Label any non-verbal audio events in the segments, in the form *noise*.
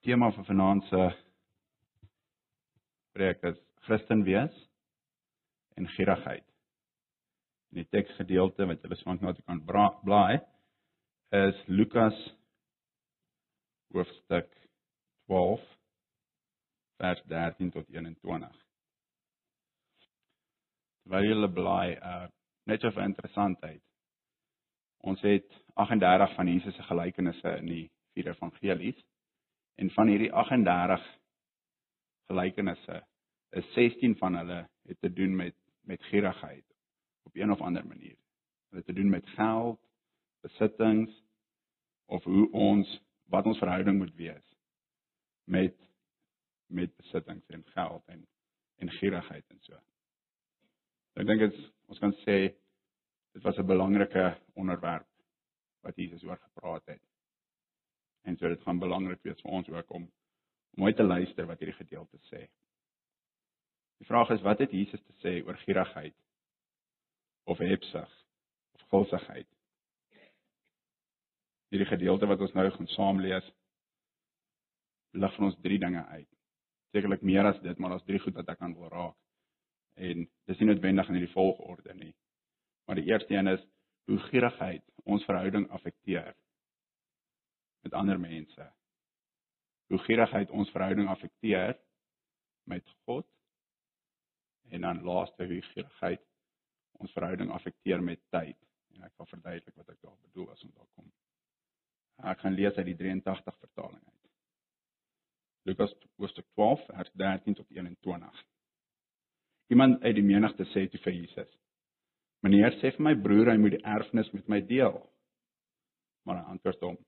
tema van vanaand se preek is Christen wees en gierigheid. In die teksgedeelte wat julle swank na toe kan blaai is Lukas hoofstuk 12 vers 13 tot 21. Terwyl julle blaai, uh net so vir interessantheid. Ons het 38 van Jesus se gelykenisse in die vier evangelies en van hierdie 38 gelykenisse is 16 van hulle het te doen met met gierigheid op een of ander manier. Hulle het te doen met geld, besittings of hoe ons wat ons verhouding moet wees met met besittings en geld en en gierigheid en so. Ek dink dit ons kan sê dit was 'n belangrike onderwerp wat Jesus oor gepraat het. En so dit gaan belangrik wees vir ons ook om uit te luister wat hierdie gedeelte sê. Die vraag is wat het Jesus te sê oor gierigheid of hebsug of gulsigheid? Hierdie gedeelte wat ons nou gaan saam lees lig vir ons drie dinge uit. Sekerlik meer as dit, maar daar's drie goed wat ek aan wil raak. En dis nie noodwendig in hierdie volgorde nie. Maar die eerste een is hoe gierigheid ons verhouding affekteer met ander mense. Hoe gierigheid ons verhouding affekteer met God en dan laaste hoe gierigheid ons verhouding affekteer met tyd. En ek wil verduidelik wat ek daar bedoel as ons daar kom. Ek gaan lees uit die 83 vertaling uit. Lukas hoofstuk 12 vers 13 tot 21. Iemand uit die menigte sê toe vir Jesus: "Meneer, sê vir my broer hy moet die erfenis met my deel." Maar hy antwoord hom: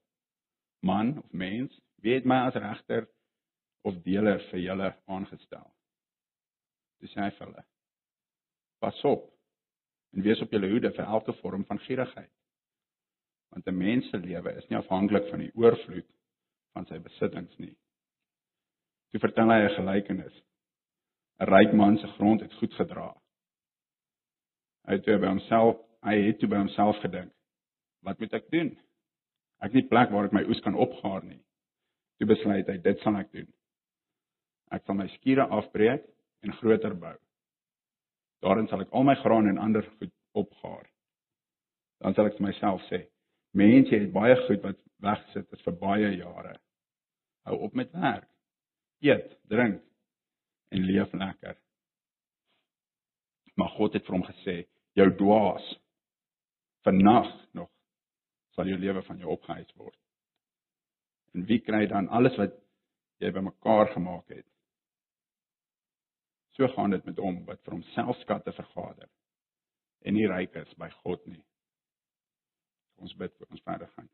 "Man of mens, wie het my as regter of deler vir julle aangestel?" Dis hy vir hulle: "Pas op en wees op julle hoede vir elke vorm van gierigheid. Want 'n mens se lewe is nie afhanklik van die oorvloed van sy besittings nie." Toe vertel hy 'n gelykenis. 'n Ryk man se grond het goed gedra. Hy het by homself, hy het toe by homself gedink: "Wat moet ek doen? Ek het nie plek waar ek my oes kan opgaar nie." Toe besluit hy: "Dit sal ek doen. Ek sal my skure afbreek en groter bou. Daarin sal ek al my graan en ander goed opgaar. Dan sal ek vir myself sê: "Mense, jy het baie goed wat weggesit is vir baie jare. Hou op met werk eet, drink en leef lekker. Maar God het vir hom gesê: "Jou dwaas, vannag nog sal jou lewe van jou opgehuis word." En wie kry dan alles wat jy bymekaar gemaak het? So gaan dit met hom wat vir homself skatte vergader en nie ryk is by God nie. Ons bid vir ons verder gaan.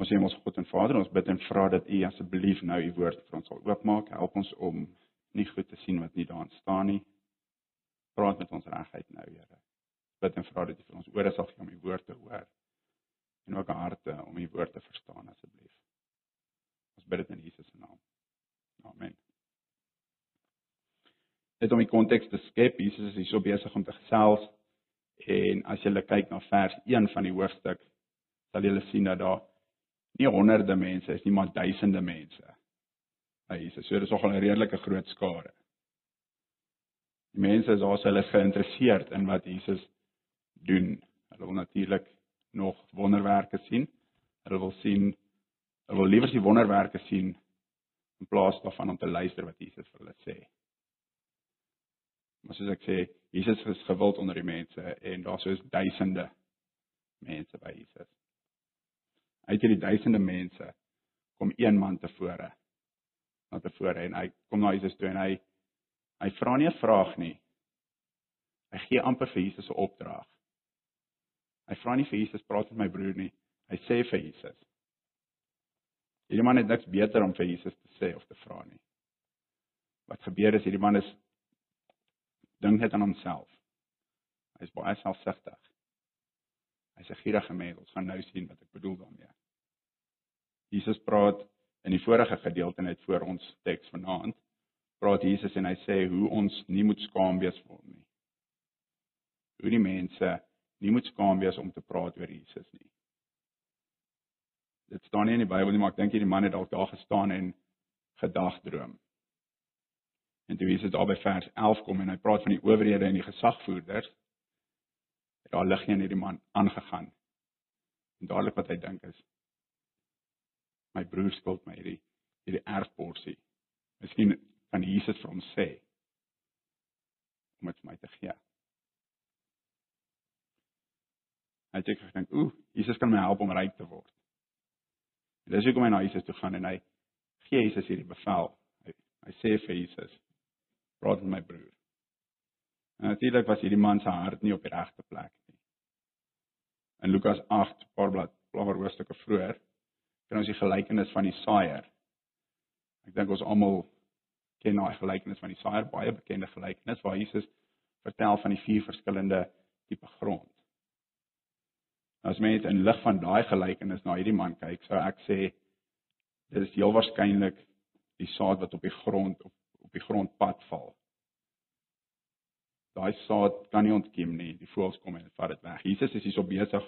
Ons sê ons God en Vader, ons bid en vra dat U asseblief nou U woord vir ons sal oopmaak. Help ons om nie goed te sien wat nie daarin staan nie. Praat met ons regheid nou, Here. Bid en vra dat U vir ons ore sal gee om U woord te hoor en ook harte om U woord te verstaan asseblief. Ons bid dit in Jesus se naam. Amen. Net om die konteks te skep, Jesus is hier so besig om te gesels en as jy kyk na vers 1 van die hoofstuk, sal jy sien dat daar nie honderde mense is nie, maar duisende mense. Hy sê so dis nogal 'n redelike groot skare. Die mense is also hulle geïnteresseerd in wat Jesus doen. Hulle wil natuurlik nog wonderwerke sien. Hulle wil sien hulle wil liewer die wonderwerke sien in plaas daarvan om te luister wat Jesus vir hulle sê. Maar soos ek sê, Jesus is gewild onder die mense en daar sou is duisende mense by Jesus uit hierdie duisende mense kom een man tevore na tevore en hy kom na Jesus toe en hy hy vra nie 'n vraag nie. Hy gee amper vir Jesus 'n opdrag. Hy vra nie vir Jesus praat met my broer nie. Hy sê vir Jesus. Hierdie man het niks beter om vir Jesus te sê of te vra nie. Wat gebeur is hierdie man is dink net aan homself. Hy's baie selfsugtig. Hy's 'n gierige mens. Ons gaan nou sien wat ek bedoel daarmee. Jesus praat in die vorige gedeelte net voor ons teks vanaand. Praat Jesus en hy sê hoe ons nie moet skaam wees vir hom nie. Hoe die mense nie moet skaam wees om te praat oor Jesus nie. dit staan nie in die Bybel nie, maar ek dink hierdie man het dalk daar gestaan en gedagdroom. En toe Jesus daar by vers 11 kom en hy praat van die owerhede en die gesagvoerders, het daar lig in hierdie man aangegaan. En dadelik wat hy dink is my broer skuld my hierdie hierdie erfporsie. Miskien kan Jesus vir hom sê om dit vir my te gee. Hy het gedink, "Ooh, Jesus kan my help om ryk te word." En dis hoekom hy na Jesus toe gaan en hy gee Jesus hierdie bevel. Hy, hy sê vir Jesus, "Praat met my broer." En natuurlik was hierdie man se hart nie op die regte plek nie. In Lukas 8, paar blad, paar hoofstukke vroeër, kry ons die gelykenis van die saaier. Ek dink ons almal ken daai gelykenis van die saaier, baie bekende gelykenis waar Jesus vertel van die vier verskillende tipe grond. As mense in lig van daai gelykenis na hierdie man kyk, sou ek sê dit is heel waarskynlik die saad wat op die grond op op die grondpad val. Daai saad kan nie ontkiem nie. Die voëls kom en vat dit weg. Jesus is hierso besig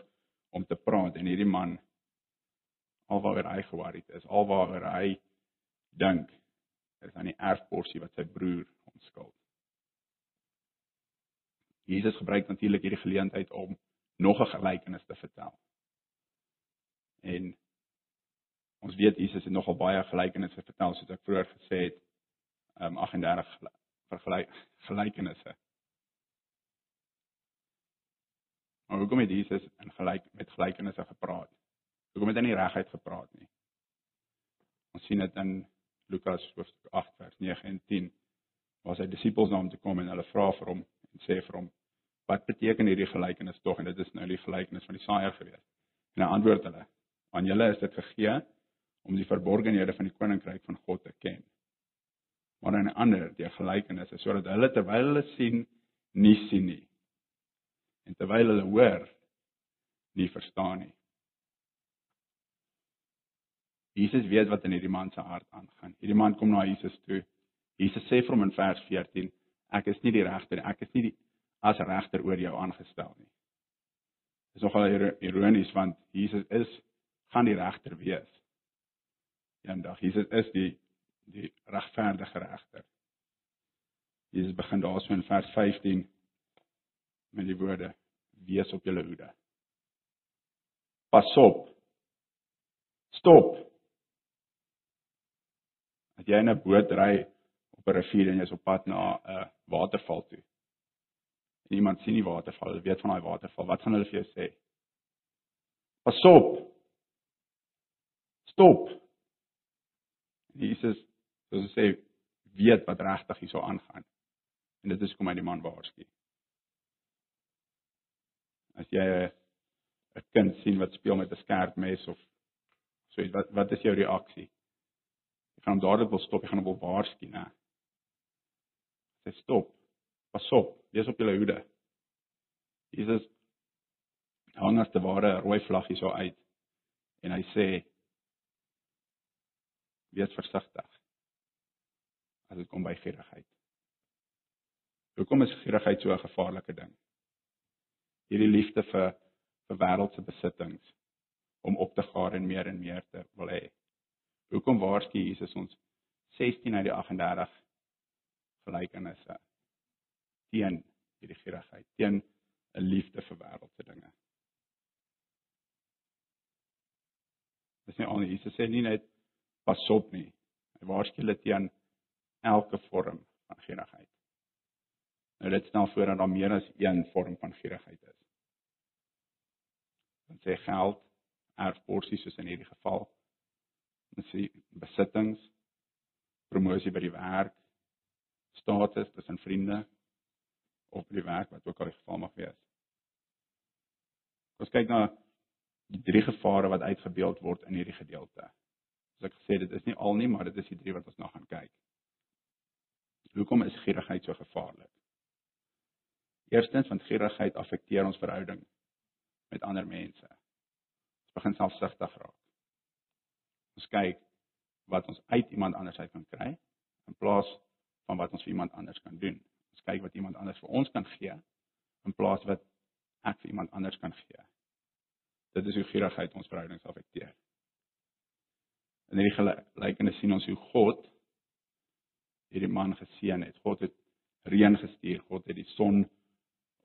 om te praat en hierdie man alwaar hy geworried is, alwaar hy dink is aan die erfporsie wat sy broer hom skuld. Jesus gebruik natuurlik hierdie geleentheid om nog 'n gelykenis te vertel. En ons weet Jesus het nogal baie gelykenisse vertel soos ek vroeër gesê het, um 38 vergelyk gelykenisse. Maar hoekom het Jesus in gelyk met gelykenisse gepraat? Hoekom het hy nie reguit gepraat nie? Ons sien dit in Lukas hoofstuk 8 vers 9 en 10 waar sy disippels na hom toe kom en hulle vra vir hom en sê vir hom wat beteken hierdie gelykenis tog en dit is nou die gelykenis van die saaier gewees. En hy antwoord hulle: "Aan julle is dit gegee om die verborgenhede van die koninkryk van God te ken. Maar aan ander die gelykenis is sodat hulle terwyl hulle sien, nie sien nie. En terwyl hulle hoor, nie verstaan nie." Jesus weet wat in hierdie man se hart aangaan. Hierdie man kom na Jesus toe. Jesus sê vir hom in vers 14: Ek is nie die regter. Ek is nie die as regter oor jou aangestel nie. Dit is nogal ironies want Jesus is gaan die regter wees. Eendag Jesus is die die regverdige regter. Jesus begin daarso in vers 15 met die woorde: Wees op julle hoede. Pas op. Stop. As jy in 'n boot ry op 'n rivier en jy's op pad na 'n waterval toe iemand sien die waterval, weet van daai waterval, wat gaan hulle vir jou sê? Pas op. Stop. Jesus, soos hy sê, weet wat regtig hierso aangaan. En dit is kom hy die man waarsku. As jy 'n kind sien wat speel met 'n skerp mes of so iets, wat wat is jou reaksie? Jy gaan dadelik wil stop, jy gaan hom wil waarsku, né? Sê stop. Pas op, wees op julle hoede. Jesus hang as te ware 'n rooi vlag hier so uit en hy sê wees versigtig as dit kom by gierigheid. Hoekom is gierigheid so 'n gevaarlike ding? Hierdie liefde vir vir wêreldse besittings om op te gaar en meer en meer te wil hê. Hoekom waarsku Jesus ons 16 uit die 38 gelykenisse teen hierdie gierigheid, teen 'n liefde vir wêreldse dinge. Dis nie al Jesus sê nie net pas op nie. Hy waarsku hulle teen elke vorm van gierigheid. Nou dit stel voor dat daar meer as een vorm van gierigheid is. Dan sê geld, erfporsies soos in hierdie geval. Ons sien besittings, promosie by die werk, status tussen vriende, op die werk wat ook al die geval mag wees. Ons kyk na die drie gevare wat uitgebeeld word in hierdie gedeelte. Soos ek gesê dit is nie al nie, maar dit is die drie wat ons nog gaan kyk. Hoekom is gierigheid so gevaarlik? Eerstens want gierigheid affekteer ons verhouding met ander mense. Ons begin selfsugtig raak. Ons kyk wat ons uit iemand anders uit kan kry in plaas van wat ons vir iemand anders kan doen ons kyk wat iemand anders vir ons kan gee in plaas wat ek vir iemand anders kan gee. Dit is hoe gierigheid ons verhoudings affekteer. In hierdie gelykenis sien ons hoe God hierdie man geseën het. God het reën gestuur, God het die son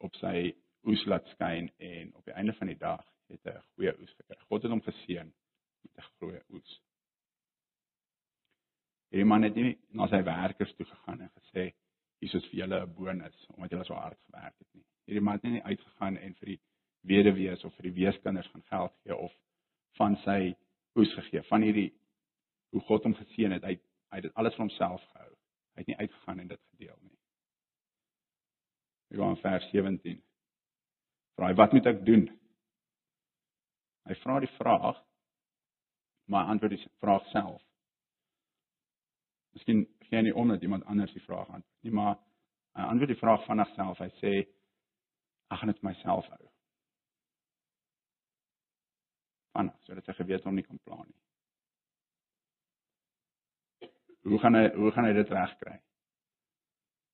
op sy oes laat skyn en op die einde van die dag het hy 'n goeie oes gekry. God het hom geseën met 'n goeie oes. Hierdie man het nie na sy werkers toe gegaan en gesê is vir julle 'n bonus omdat julle so hard gewerk het nie. Hierdie man het nie uitgegaan en vir die weduwees of vir die weeskinders gaan geld gee of van sy oes gegee van hierdie hoe God hom geseën het. Hy hy het dit alles vir homself gehou. Hy het nie uitgegaan en dit gedeel nie. Ek gaan vers 17. Vra hy wat moet ek doen? Hy vra die vraag maar antwoord die vraag self. Miskien gee nie om dat iemand anders die vraag antwoord nie, maar hy antwoord die vraag van homself. Hy sê ek gaan dit myself hou. Van sodat hy geweet hom nie kan pla nie. Hoe gaan hy hoe gaan hy dit regkry?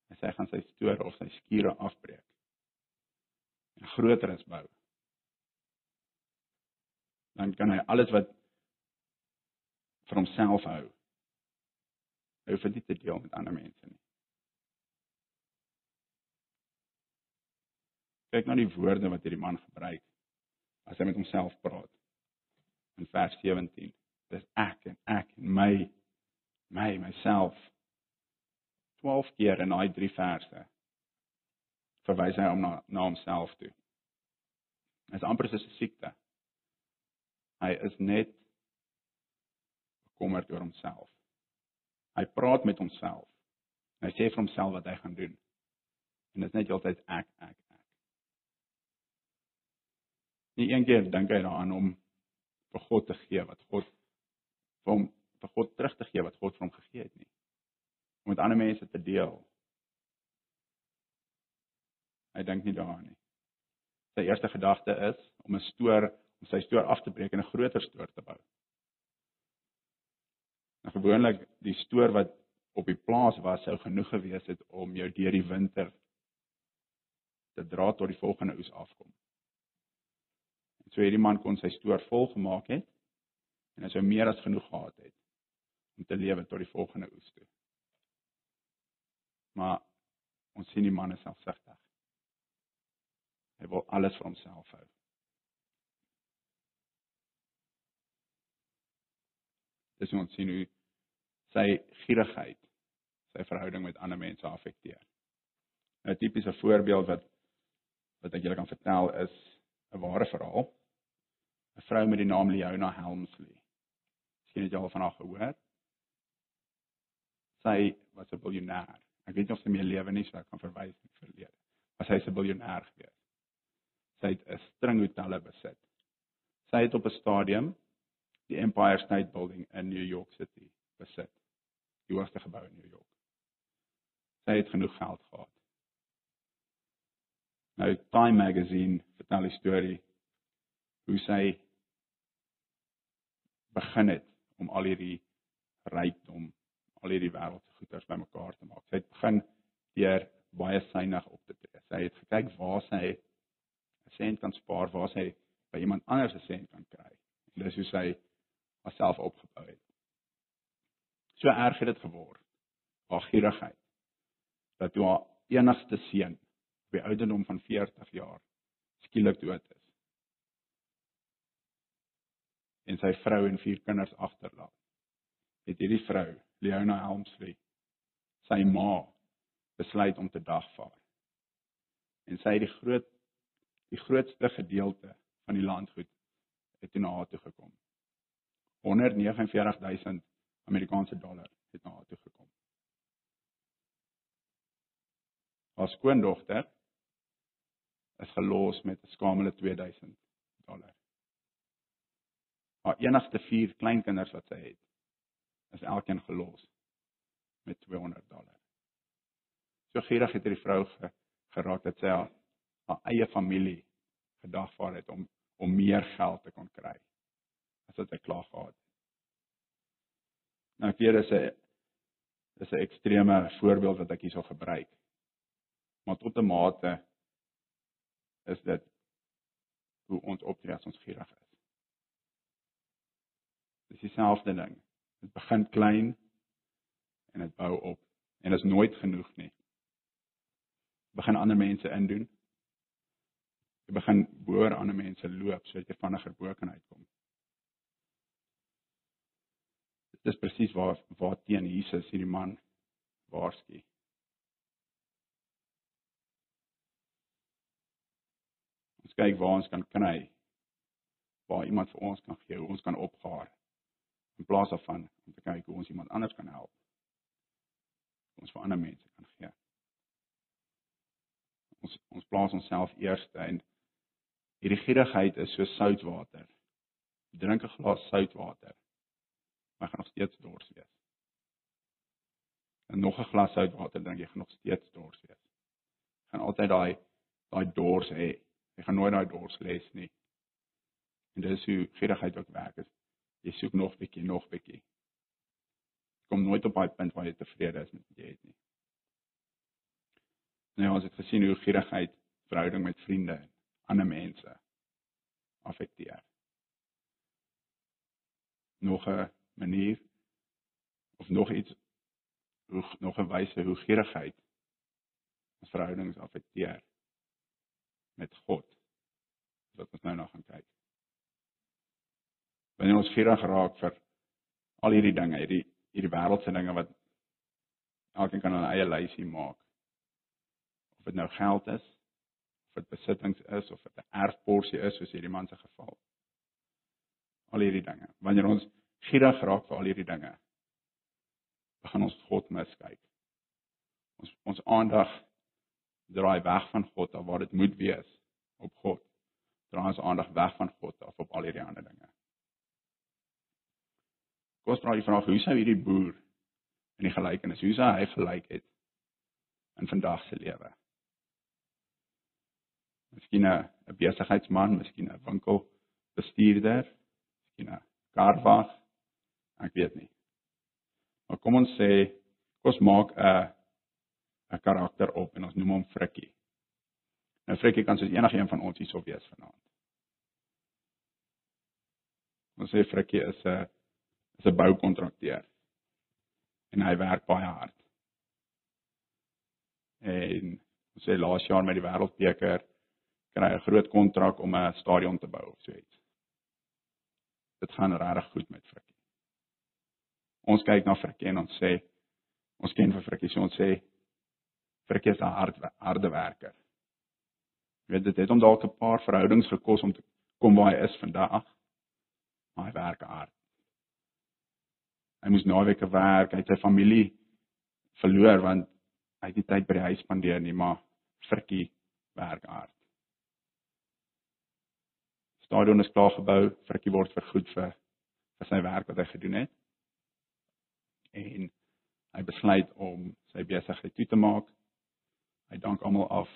Hy sê hy gaan sy stoor of sy skure afbreek. En groter is bou. Dan kan hy alles wat vir homself hou. Hy hoef dit te deel met ander mense nie. Kyk na die woorde wat hierdie man gebruik as hy met homself praat. In vers 17. Dis ek en ek en my my myself 12 keer in daai 3 verse verwys hy hom na na homself toe. Dit is amper soos 'n siekte. Hy is net bekommerd oor homself. Hy praat met homself. Hy sê vir homself wat hy gaan doen. En dit is net altyd ek ek ek. Nie een keer dink hy daaraan om vir God te gee wat God vir hom vir God terug te gee wat God vir hom gegee het nie. Om met ander mense te deel. Hy dink nie daaraan nie. Sy eerste gedagte is om 'n stoor om sy stoor af te breek en 'n groter stoor te bou. En gewoonlik die stoor wat op die plaas was sou genoeg gewees het om jou deur die winter te dra tot die volgende oes afkom. En so hierdie man kon sy stoor vol gemaak het en hy sou meer as genoeg gehad het om te lewe tot die volgende oes toe. Maar ons sien die man is selfsugtig. Hy wil alles vir homself hou. Dis ons sien hoe sy gierigheid sy verhouding met ander mense affekteer. 'n Tipiese voorbeeld wat wat ek julle kan vertel is 'n ware verhaal. 'n Vrou met die naam Leona Helmsley. Miskien het jy al van haar gehoor sy was 'n biljoenêr. Ek weet nie of sy meer lewe nie, so ek kan verwys na die verlede. Maar sy is 'n biljoenêr gewees. Sy het 'n string hotelle besit. Sy het op 'n stadium die Empire State Building in New York City besit. Die hoogste gebou in New York. Sy het genoeg geld gehad. Nou Time Magazine vertel die storie hoe sy begin het om al hierdie rykdom al hierdie wêreldse goederes bymekaar te maak. Sy het begin deur baie synig op te tree. Sy het gekyk waar sy 'n sent kan spaar, waar sy by iemand anders 'n sent kan kry. En dis hoe sy haarself opgebou het. So erg het dit geword. Haar gierigheid dat toe haar enigste seun op die ouderdom van 40 jaar skielik dood is. En sy vrou en vier kinders agterlaat. Het hierdie vrou Leona Helmsley sy ma besluit om te dagvaar. En sy het die groot die grootste gedeelte van die landgoed het na haar toe gekom. 149000 Amerikaanse dollar het na haar toe gekom. Haar skoondogter is gelos met 'n skamele 2000 dollar. Haar enigste vier kleinkinders wat sy het, is elkeen gelos met 200 dollar. So gierig het hierdie vrou geraak dat sy haar, haar eie familie gedagvaar het om om meer geld te kon kry as wat sy klaar gehad het. Nou ek weet dis 'n dis 'n ekstreme voorbeeld wat ek hierso gebruik. Maar tot 'n mate is dit hoe ons optree as ons gierig is. Dis dieselfde ding Dit begin klein en dit bou op en dit is nooit genoeg nie. Begin ander mense indoen. Jy begin boor ander mense loop sodat jy vinniger bo kan uitkom. Dit is presies waar waar teen Jesus hierdie man waarsku. Ons kyk waar ons kan kry waar iemand vir ons kan gee, hoe ons kan opgaar in plaas daarvan om te kyk hoe ons iemand anders kan help. Ons vir ander mense kan gee. Ons ons plaas onsself eerste en hierdie gierigheid is so soutwater. Drink 'n glas soutwater. Maar gaan nog steeds dors wees. En nog 'n glas soutwater drink jy gaan nog steeds dors wees. Gaan altyd daai daai dors hê. Jy gaan nooit daai dors les nie. En dis hoe gierigheid ook werk. Is, jy soek nog bietjie, nog bietjie. Jy kom nooit op daai punt waar jy tevrede is met wat jy het nie. Nou ons het gesien hoe gierigheid verhouding met vriende en ander mense affekteer. Nog 'n manier of nog iets hoe nog 'n wyse hoe gierigheid ons verhoudings affekteer met God. Wat ons nou nog gaan kyk wanneer ons gierig raak vir al hierdie dinge, hierdie hierdie wêreldse dinge wat elkeen kan 'n eie lysie maak. Of dit nou geld is, of dit besittings is of dit 'n erfporsie is soos hierdie man se geval. Al hierdie dinge. Wanneer ons gierig raak vir al hierdie dinge, begin ons God miskyk. Ons ons aandag draai weg van God af waar dit moet wees op God. Draai ons aandag weg van God af op al hierdie ander dinge. Kom ons vra die vraag, hoe sou hierdie boer in die gelykenis, hoe sou hy gelyk het in vandag se lewe? Miskien 'n besigheidsman, miskien 'n winkelbestuurder, miskien 'n karwag, ek weet nie. Maar kom ons sê, ons maak 'n 'n karakter op en ons noem hom Frikkie. Nou Frikkie kan soos enige een van ons hierso wees vanaand. Ons sê Frikkie is 'n is 'n boukontrakteur. En hy werk baie hard. En ons sê laas jaar met die Wêreldbeker kry hy 'n groot kontrak om 'n stadion te bou of so iets. Dit gaan regtig goed met Frikkie. Ons kyk na Frikkie en ons sê ons ken vir Frikkie, so ons sê Frikkie is 'n hard harde werker. Jy weet dit het hom dalk 'n paar verhoudings gekos om te kom waar hy is vandag. Maar hy werk hard. Hy moes naweke werk, hy het sy familie verloor want hy het nie tyd by die huis spandeer nie, maar Frikkie werk hard. Stadion is klaar gebou, Frikkie word vergoed vir vir sy werk wat hy gedoen het. En hy besluit om sy besigheid toe te maak. Hy dank almal af.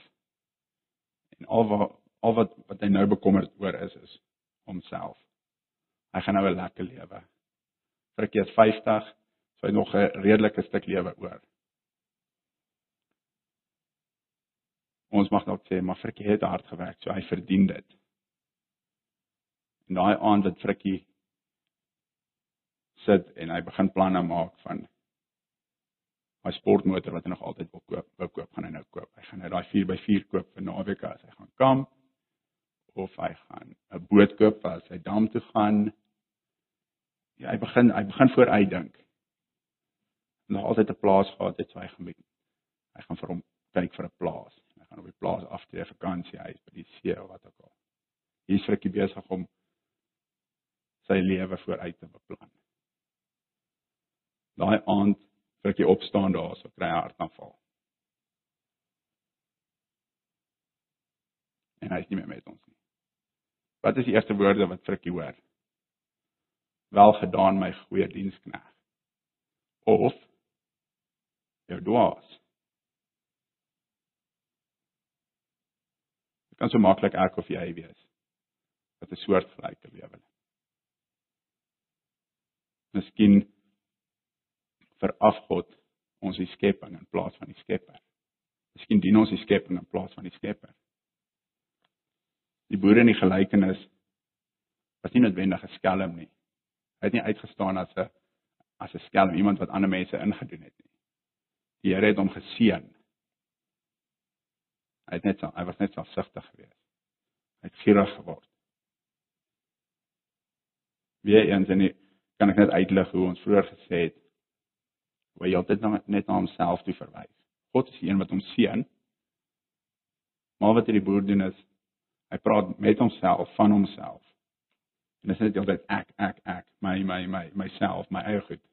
En al wat al wat wat hy nou bekommerd oor is is homself. Hy gaan nou 'n lekker lewe Frikkie is 50, so hy nog 'n redelike stuk lewe oor. Ons mag dalk sê, maar Frikkie het hard gewerk, so hy verdien dit. En daai aand wat Frikkie sit en hy begin planne maak van hy sportmotor wat hy nog altyd wil koop, wou koop, gaan hy nou koop. Hy gaan nou daai 4x4 koop vir naweek as hy gaan kamp of hy gaan 'n boot koop as hy dam toe gaan ja, hy begin hy begin vooruitdink. Nog altyd 'n plaas gehad het, so hy gaan hy gaan vir hom kyk vir 'n plaas. Hy gaan op die plaas aftree vakansie huis by die see of wat ook al. Hier is Frikkie besig om sy lewe vooruit te beplan. Daai aand Frikkie opstaan daar, so kry hy hartaanval. En hy is nie meer met ons nie. Wat is die eerste woorde wat Frikkie hoor? wel gedaan my goeie dienskneg of jou dwaas dit kan so maklik ek of jy wees wat 'n soort gelyke lewe miskien veraf God ons die skepping in plaas van die skepper miskien dien ons die skepping in plaas van die skepper die boere in die gelykenis was nie noodwendig 'n skelm nie Hy het nie uitgestaan as 'n as 'n skelm, iemand wat ander mense ingedoen het nie. Die Here het hom geseën. Hy het net so, hy was net so sigtig geweest. Hy het gierig geword. Weer eens en kan ek net uitlig hoe ons vroeër gesê het hoe hy altyd net na homself toe verwys. God is die een wat hom seën. Maar wat hierdie boer doen is hy praat met homself van homself. En dit is net altyd ek ek ek my my my myself, my eie goed.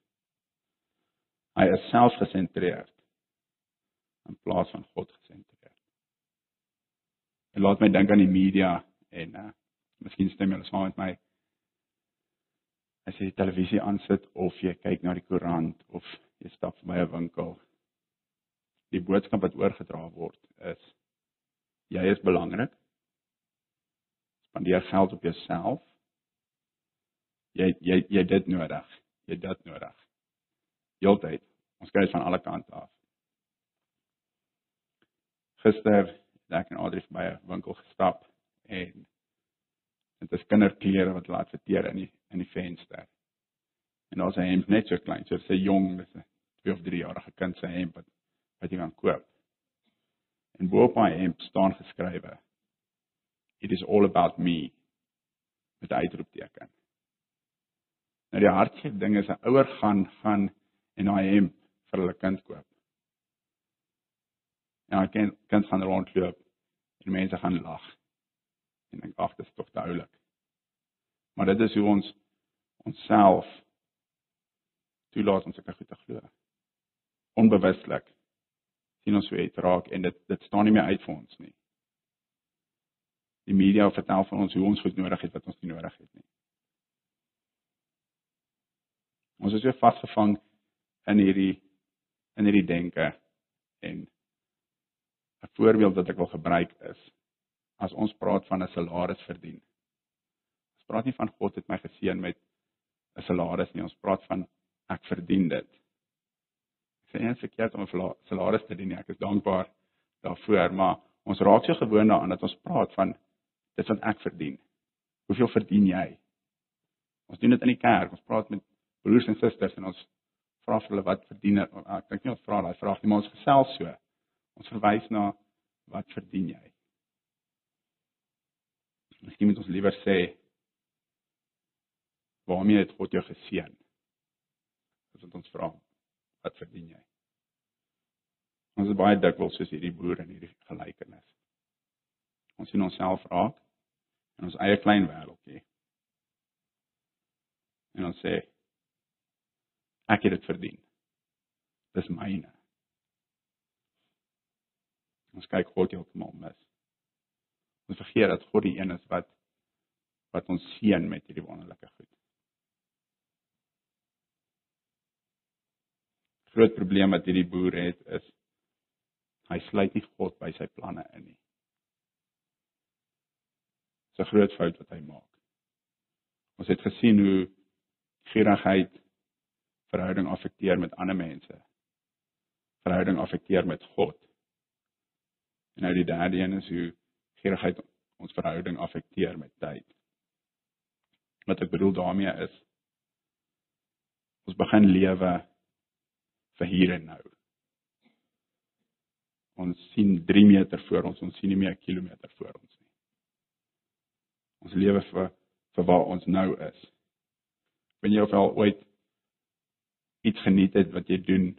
Hy is selfgesentreerd in plaas van God gesentreerd. En laat my dink aan die media en uh miskien stem julle saam met my as jy die televisie aansit of jy kyk na die koerant of jy stap by 'n winkel. Die boodskap wat oorgedra word is jy is belangrik. Spandeer geld op jouself. Jy jy jy dit nodig. Jy dit nodig. Heeltyd. Ons kry dit van alle kante af. Gister het ek en Adri by 'n winkel gestap en dit is kinderklere wat laat verteer in die in die venster. En daar's 'n hemp net so klein, so 'n jong, dis 'n 2 of 3 jarige kind se hemp wat wat jy kan koop. En bo op my hemp staan geskrywe: It is all about me met uitroepteken. Nou die hartseer ding is 'n ouer gaan gaan en daai hemp vir hulle kind koop. Ja, ek kan kan gaan rondloop en mense gaan lag en ek ag dit is tog te oulik. Maar dit is hoe ons onsself toelaat om sulke goed te glo. Onbewuslik sien ons hoe dit raak en dit dit staan nie meer uit vir ons nie. Die media vertel van ons hoe ons goed nodig het wat ons nie nodig het nie. Ons is weer vasgevang in hierdie in hierdie denke en 'n voorbeeld wat ek wil gebruik is as ons praat van 'n salaris verdien. Ons praat nie van God het my geseën met 'n salaris nie, ons praat van ek verdien dit. Sê nie verkeerd om 'n salaris te verdien nie, ek is dankbaar daarvoor, maar ons raak so gewoond daaraan dat ons praat van dit wat ek verdien. Hoeveel verdien jy? Ons doen dit in die kerk, ons praat met broers en susters en ons vra vir hulle wat verdien ek dink nie ons vra daai vraag nie, maar ons gesels so. Ons verwys na wat verdien jy? Miskien moet ons liewer sê waarmee het God jou geseën? Dis wat ons vra. Wat verdien jy? Ons is baie dikwels soos hierdie boer in hierdie gelykenis. Ons sien onsself raak in ons eie klein wêreldjie. En ons sê ek het dit verdien. Dis myne. Ons kyk God heeltemal mis. Ons vergeet dat God die een is wat wat ons seën met hierdie wonderlike goed. Groot probleem wat hierdie boer het is hy sluit nie God by sy planne in nie. Dis 'n groot fout wat hy maak. Ons het gesien hoe gierigheid verhouding affekteer met ander mense. Verhouding affekteer met God. En nou die derde een is hoe gierigheid ons verhouding affekteer met tyd. Wat ek bedoel daarmee is ons begin lewe vir hier en nou. Ons sien 3 meter voor ons, ons sien nie meer 'n kilometer voor ons nie. Ons lewe vir vir waar ons nou is. Wen jy of al ooit iets geniet het wat jy doen?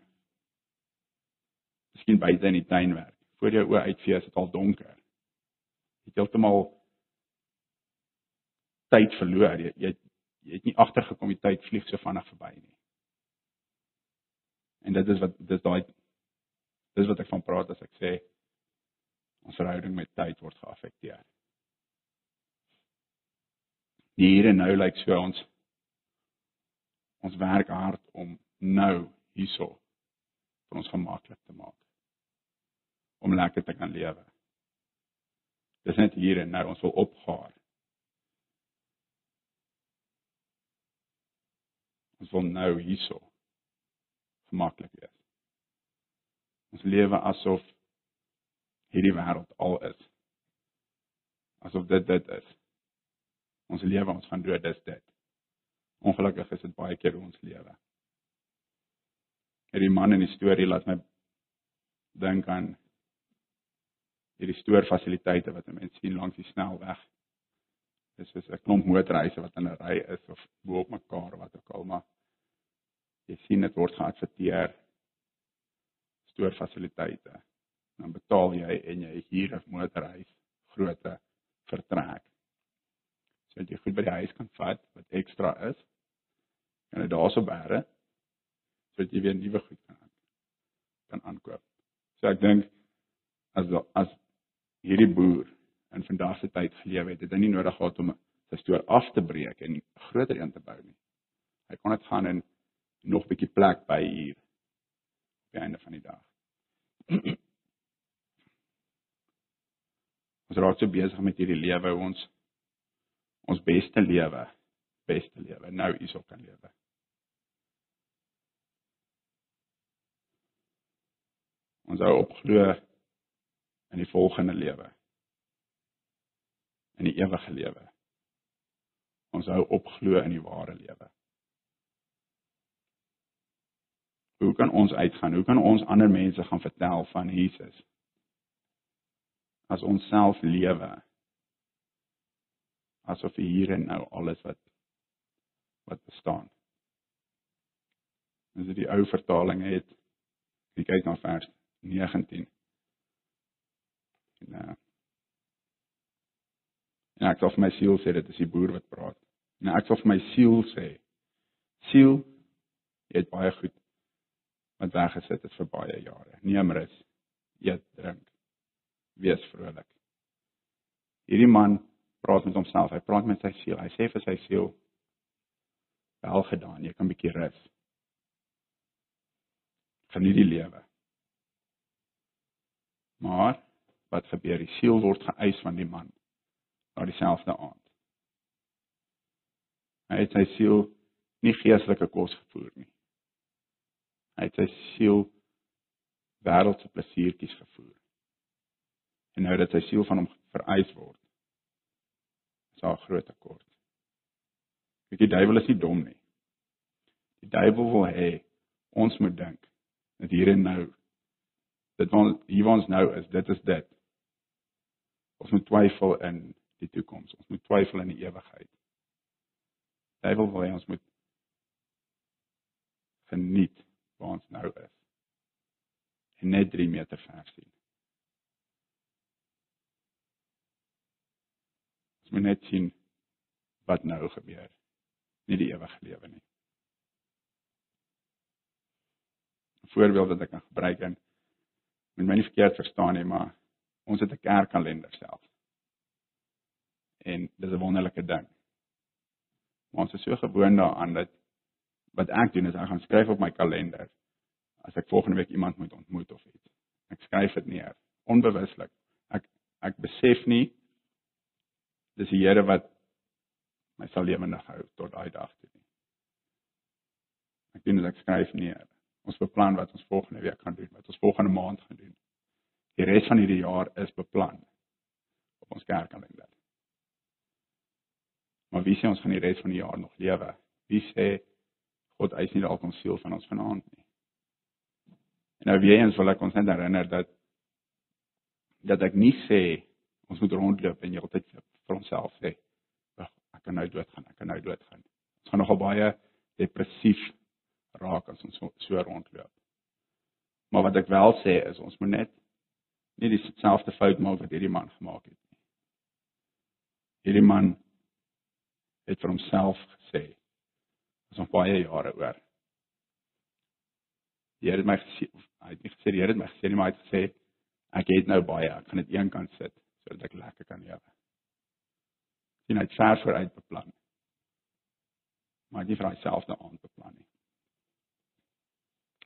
Miskien buite in die tuin werk. Voor jou oë uitvee is dit al donker het heeltemal tyd verloor. Jy jy, jy het nie agtergekom die tyd vlieg so vinnig verby nie. En dit is wat dis daai dis wat ek van praat as ek sê ons verhouding met tyd word geaffekteer. Die hier en nou lyk like so ons ons werk hard om nou hierso vir ons gemaklik te maak om lekker te kan lewe. Dis net hier en nou ons wil opgaar. Ons wil nou hierso gemaklik wees. Ons lewe asof hierdie wêreld al is. Asof dit dit is. Ons lewe ons gaan dood dis dit. Ongelukkig is dit baie keer hoe ons lewe. hierdie man in die storie laat my dink aan hierdie stoorfasiliteite wat mense sien langs die snelweg. Dis is 'n klomp motorhuise wat in 'n ry is of bo op mekaar wat ook al maar jy sien dit word geadverteer stoorfasiliteite. Dan betaal jy en jy huur 'n motorhuis grootte vertrek. So dat jy goed by die huis kan vat wat ekstra is. En dit daarso bære sodat jy weer nuwe goed kan kan aankoop. So ek dink as as hierdie boer in vandag se tyd geleef het, het hy nie nodig gehad om sy stoor af te breek en groter een te bou nie. Hy kon dit gaan in nog 'n bietjie plek by hier op die einde van die dag. *clears throat* ons raak so besig met hierdie lewe ons ons beste lewe, beste lewe nou hierso kan lewe. Ons hou opglo in die volgende lewe. In die ewige lewe. Ons hou opglo in die ware lewe. Hoe kan ons uitgaan? Hoe kan ons ander mense gaan vertel van Jesus? As ons self lewe asof hier en nou alles wat wat bestaan. As dit die ou vertaling het, kyk na vers 19. En uh En ek sê vir my siel sê dit is die boer wat praat. En ek sê vir my siel sê siel jy het baie goed wat weggesit het vir baie jare. Neem rus. Eet, drink. Wees vrolik. Hierdie man praat met homself. Hy praat met sy siel. Hy sê vir sy siel wel gedaan. Jy kan 'n bietjie rus. Geniet die lewe. Maar wat gebeur? Die siel word geëis van die man na dieselfde aand. Hy het sy siel nie geestelike kos gevoer nie. Hy het sy siel wêreldse plesiertjies gevoer. En nou dat sy siel van hom vereis word, is daar 'n groot tekort. Kyk, die duiwel is nie dom nie. Die duiwel wil hê ons moet dink dat hier en nou dit wat hier ons nou is, dit is dit. Ons moet twyfel in die toekoms. Ons moet twyfel in die ewigheid. Die duiwel wil hê ons moet geniet waar ons nou is. En net 3 meter ver sien. Ons moet net sien wat nou gebeur. Nie die ewige lewe nie. 'n Voorbeeld wat ek kan gebruik en met my nie verkeerd verstaan nie, maar ons het 'n kerkkalender self. En dis 'n wonderlike ding. Maar ons is so gewoond daaraan dat wat ek doen is ek gaan skryf op my kalender as ek volgende week iemand moet ontmoet of iets. Ek skryf dit neer onbewuslik. Ek ek besef nie dis die Here wat my sal lewendig hou tot daai dag toe nie. Ek doen dit ek skryf neer. Ons beplan wat ons volgende week gaan doen, wat ons volgende maand gaan doen. Die res van hierdie jaar is beplan op ons kerkkalender. Maar wie sê ons gaan die res van die jaar nog lewe? Wie sê God eis nie dalk ons siel van ons vanaand nie? En nou weer eens wil ek ons net herinner dat dat ek nie sê ons moet rondloop en heeltyd vir onsself sê ek kan nou doodgaan, ek kan nou doodgaan. Ons gaan nogal baie depressief raak as ons so, so rondloop. Maar wat ek wel sê is ons moet net nie dieselfde fout maak wat hierdie man gemaak het nie. Hierdie man het vir homself gesê ons nog baie jare oor. Die Here het my gesê, hy het nie gesê die Here het my gesê nie, maar hy het gesê ek het nou baie, ek gaan dit een kant sit sodat ek lekker kan lewe. Sien hy het ver vooruit beplan. Maar nie vir homself aan beplan nie.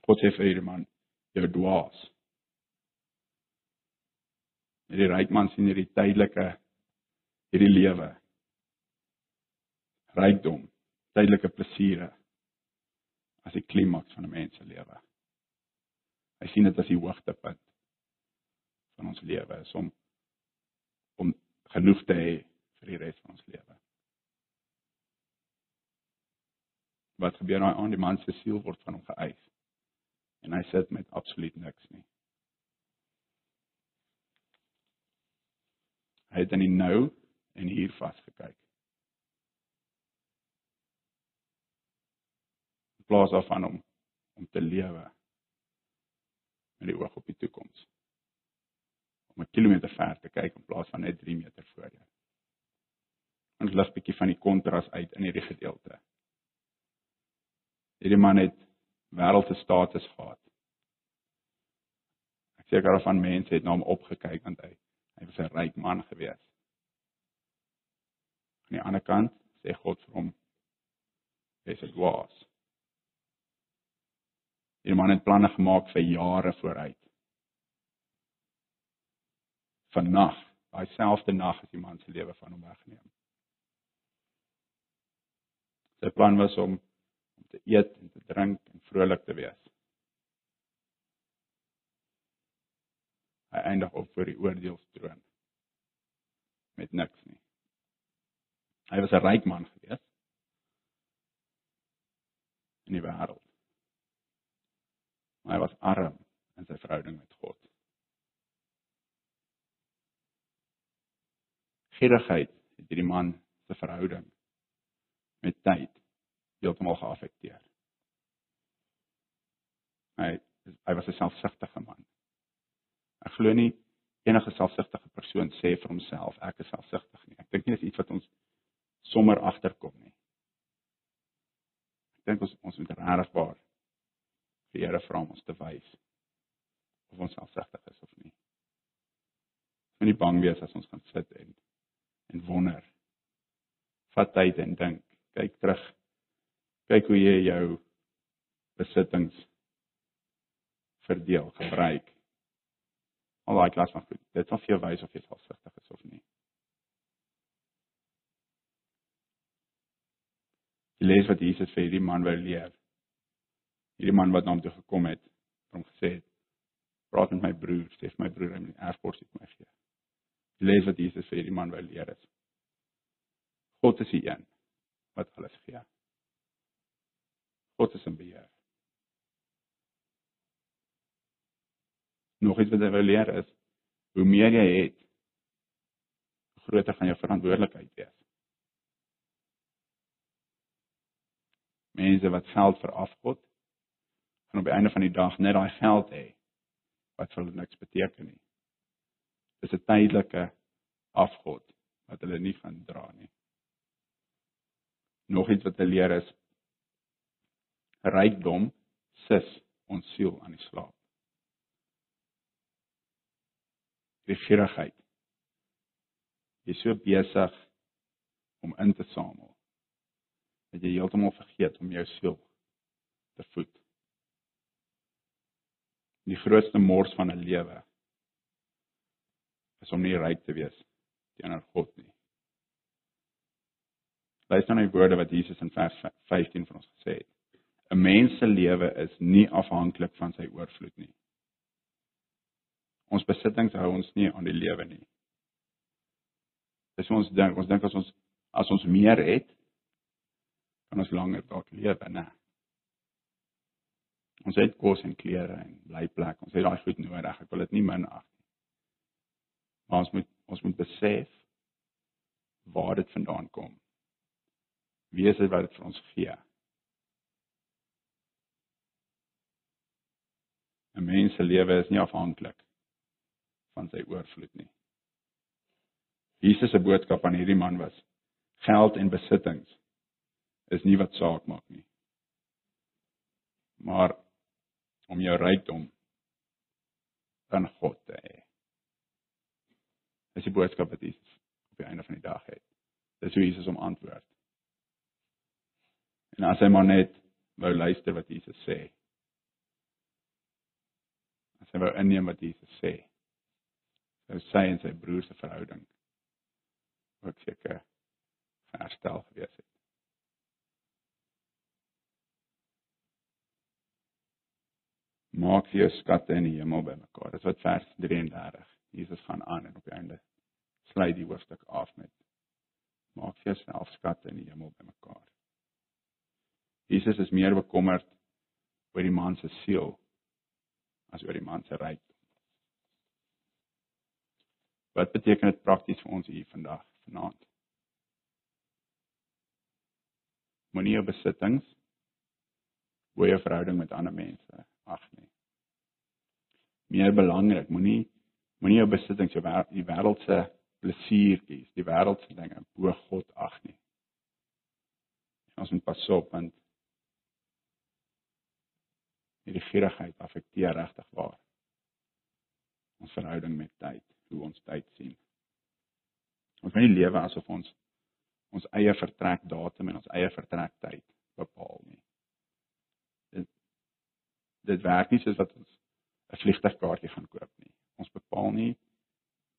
God sê vir hierdie man, jy dwaas. Hierdie ryk man sien hierdie tydelike hierdie lewe. Rykdom, tydelike plesiere as die klimaks van 'n mens se lewe. Hy sien dit as die hoogtepunt van ons lewe is om om genoeg te hê vir die res van ons lewe. Wat gebeur nou aan die man se siel word van hom geëis? en hy sit met absoluut niks nie. Hy het in die nou en hier vasgekyk. Plaas daarvan om om te lewe met die oog op die toekoms. Om 'n kilometer ver te kyk in plaas van net 3 meter voor jou. Ons lig bietjie van die kontras uit in hierdie gedeelte. Hierdie man het wêreldse status gehad. Ek seker van mense het na hom opgekyk want hy hy was 'n ryk man gewees. Aan die ander kant sê God vir hom: "Jy's 'n dwaas." Die man het planne gemaak vir jare vooruit. Vannag, daai selfde nag is die man se lewe van hom weggeneem. Sy plan was om om te eet en te drink en vrolik te wees. Hy eindig op vir die oordeelstroon met niks nie. Hy was 'n ryk man gewees in die wêreld maar hy was arm in sy verhouding met God. Gierigheid het hierdie man se verhouding met tyd heeltemal geaffekteer. Hy hy was 'n selfsugtige man. Ek glo nie enige selfsugtige persoon sê vir homself ek is selfsugtig nie. Ek dink nie dis iets wat ons sommer agterkom nie. Ek dink ons ons moet regtig die Here vra om ons te wys of ons selfsugtig is of nie. Moet nie bang wees as ons gaan sit en en wonder. Vat tyd en dink, kyk terug. Kyk hoe jy jou besittings verdeel, gebruik. Al daai klas van goed. Dit sal vir jou wys of jy selfsugtig is of nie. Die lees wat Jesus vir hierdie man wou leer hierdie man wat na hom toe gekom het om gesê het praat met my broer sê vir my broer hy moet erfporsie vir my gee. Lees wat Jesus vir hierdie man wou leer is God is die een wat alles gee. God is in beheer. Nog iets wat hy wou leer is hoe meer jy het groter gaan jou verantwoordelikheid wees. Mense wat geld vir en op die einde van die dag net daai geld hê wat vir hulle niks beteken nie. Dis 'n tydelike afgod wat hulle nie gaan dra nie. Nog iets wat hulle leer is rykdom sis ons siel aan die slaap. Regierigheid. Jy so besig om in te samel dat jy heeltemal vergeet om jou siel te voed die grootste mors van 'n lewe is om nie ryk te wees teenoor God nie. Luister na die woorde wat Jesus in vers 15 vir ons gesê het. 'n Mens se lewe is nie afhanklik van sy oorvloed nie. Ons besittings hou ons nie aan die lewe nie. Dis ons dink, ons dink as ons as ons meer het, kan ons langer dalk lewe, né? Ons het kos en klere en blyplek. Ons het daai goed nodig. Ek wil dit nie minag nie. Maar ons moet ons moet besef waar dit vandaan kom. Wie is dit wat dit vir ons gee? 'n Mens se lewe is nie afhanklik van sy oorvloed nie. Jesus se boodskap aan hierdie man was: geld en besittings is nie wat saak maak nie. Maar om jou rykdom aan God te hê. Dis die boodskap wat Jesus op die einde van die dag het. Dis hoe Jesus hom antwoord. En as hy maar net wou luister wat Jesus sê. As hy wou inneem wat Jesus sê. Sou sy en sy broer se verhouding ook seker herstel gewees het. Maak vir jou skatte in die hemel bymekaar. Dis wat vers 33. Jesus gaan aan en op die einde sluit die hoofstuk af met maak vir jouself skatte in die hemel bymekaar. Jesus is meer bekommerd oor die man se siel as oor die man se rykdom. Wat beteken dit prakties vir ons hier vandag, vanaand? Moenie jou besittings bo jou verhouding met ander mense ag nie. Meer belangrik, moenie moenie jou besittings jou wêreld, die wêreldse plesiertjies, die wêreldse dinge bo God ag nie. Ons moet pas op want hierdie gierigheid affekteer regtig waar ons verhouding met tyd, hoe ons tyd sien. Ons moet nie lewe asof ons ons eie vertrek datum en ons eie vertrek tyd bepaal nie. Dit werk nie soos wat ons 'n vliegtuigkaartjie gaan koop nie. Ons bepaal nie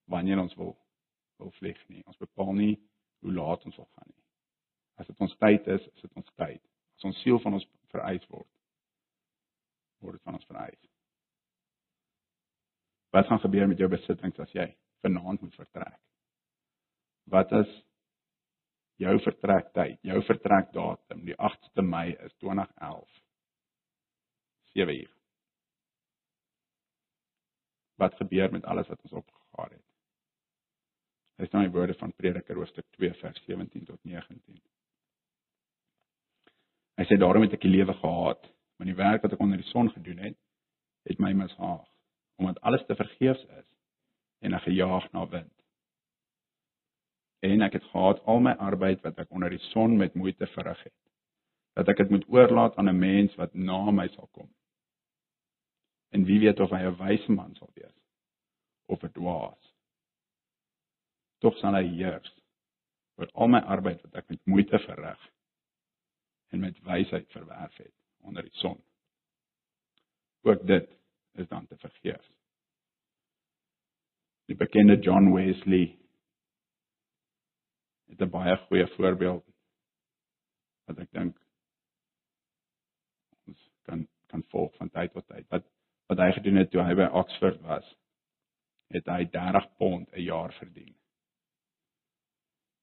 wanneer ons wil wil vlieg nie. Ons bepaal nie hoe laat ons wil gaan nie. As dit ons tyd is, is dit ons tyd. As ons siel van ons vereis word, word dit van ons vereis. Wat gaan gebeur met jou besittings as jy vanaand moet vertrek? Wat is jou vertrektyd? Jou vertrekdatum, die 8ste Mei is 2011. 7 uur. Wat gebeur met alles wat ons opgegaar het? Hy staan die woorde van Prediker hoofstuk 2 vers 17 tot 19. Hy sê daarom het ek die lewe gehaat, want die werk wat ek onder die son gedoen het, het my mishaag, omdat alles te vergeefs is en ek gejaag na wind. En ek het gehaat al my arbeid wat ek onder die son met moeite verrig het, dat ek dit moet oorlaat aan 'n mens wat na my sal kom. En wie weet of hy 'n wyse man sal wees of 'n dwaas. Tog sal hy heers oor al my arbeid wat ek met moeite verrig en met wysheid verwerf het onder die son. Ook dit is dan te vergeef. Die bekende John Wesley het 'n baie goeie voorbeeld wat ek dink ons kan kan volg van tyd tot tyd. Wat wat hy gedoen het toe hy by Oxford was, het hy 30 pond 'n jaar verdien.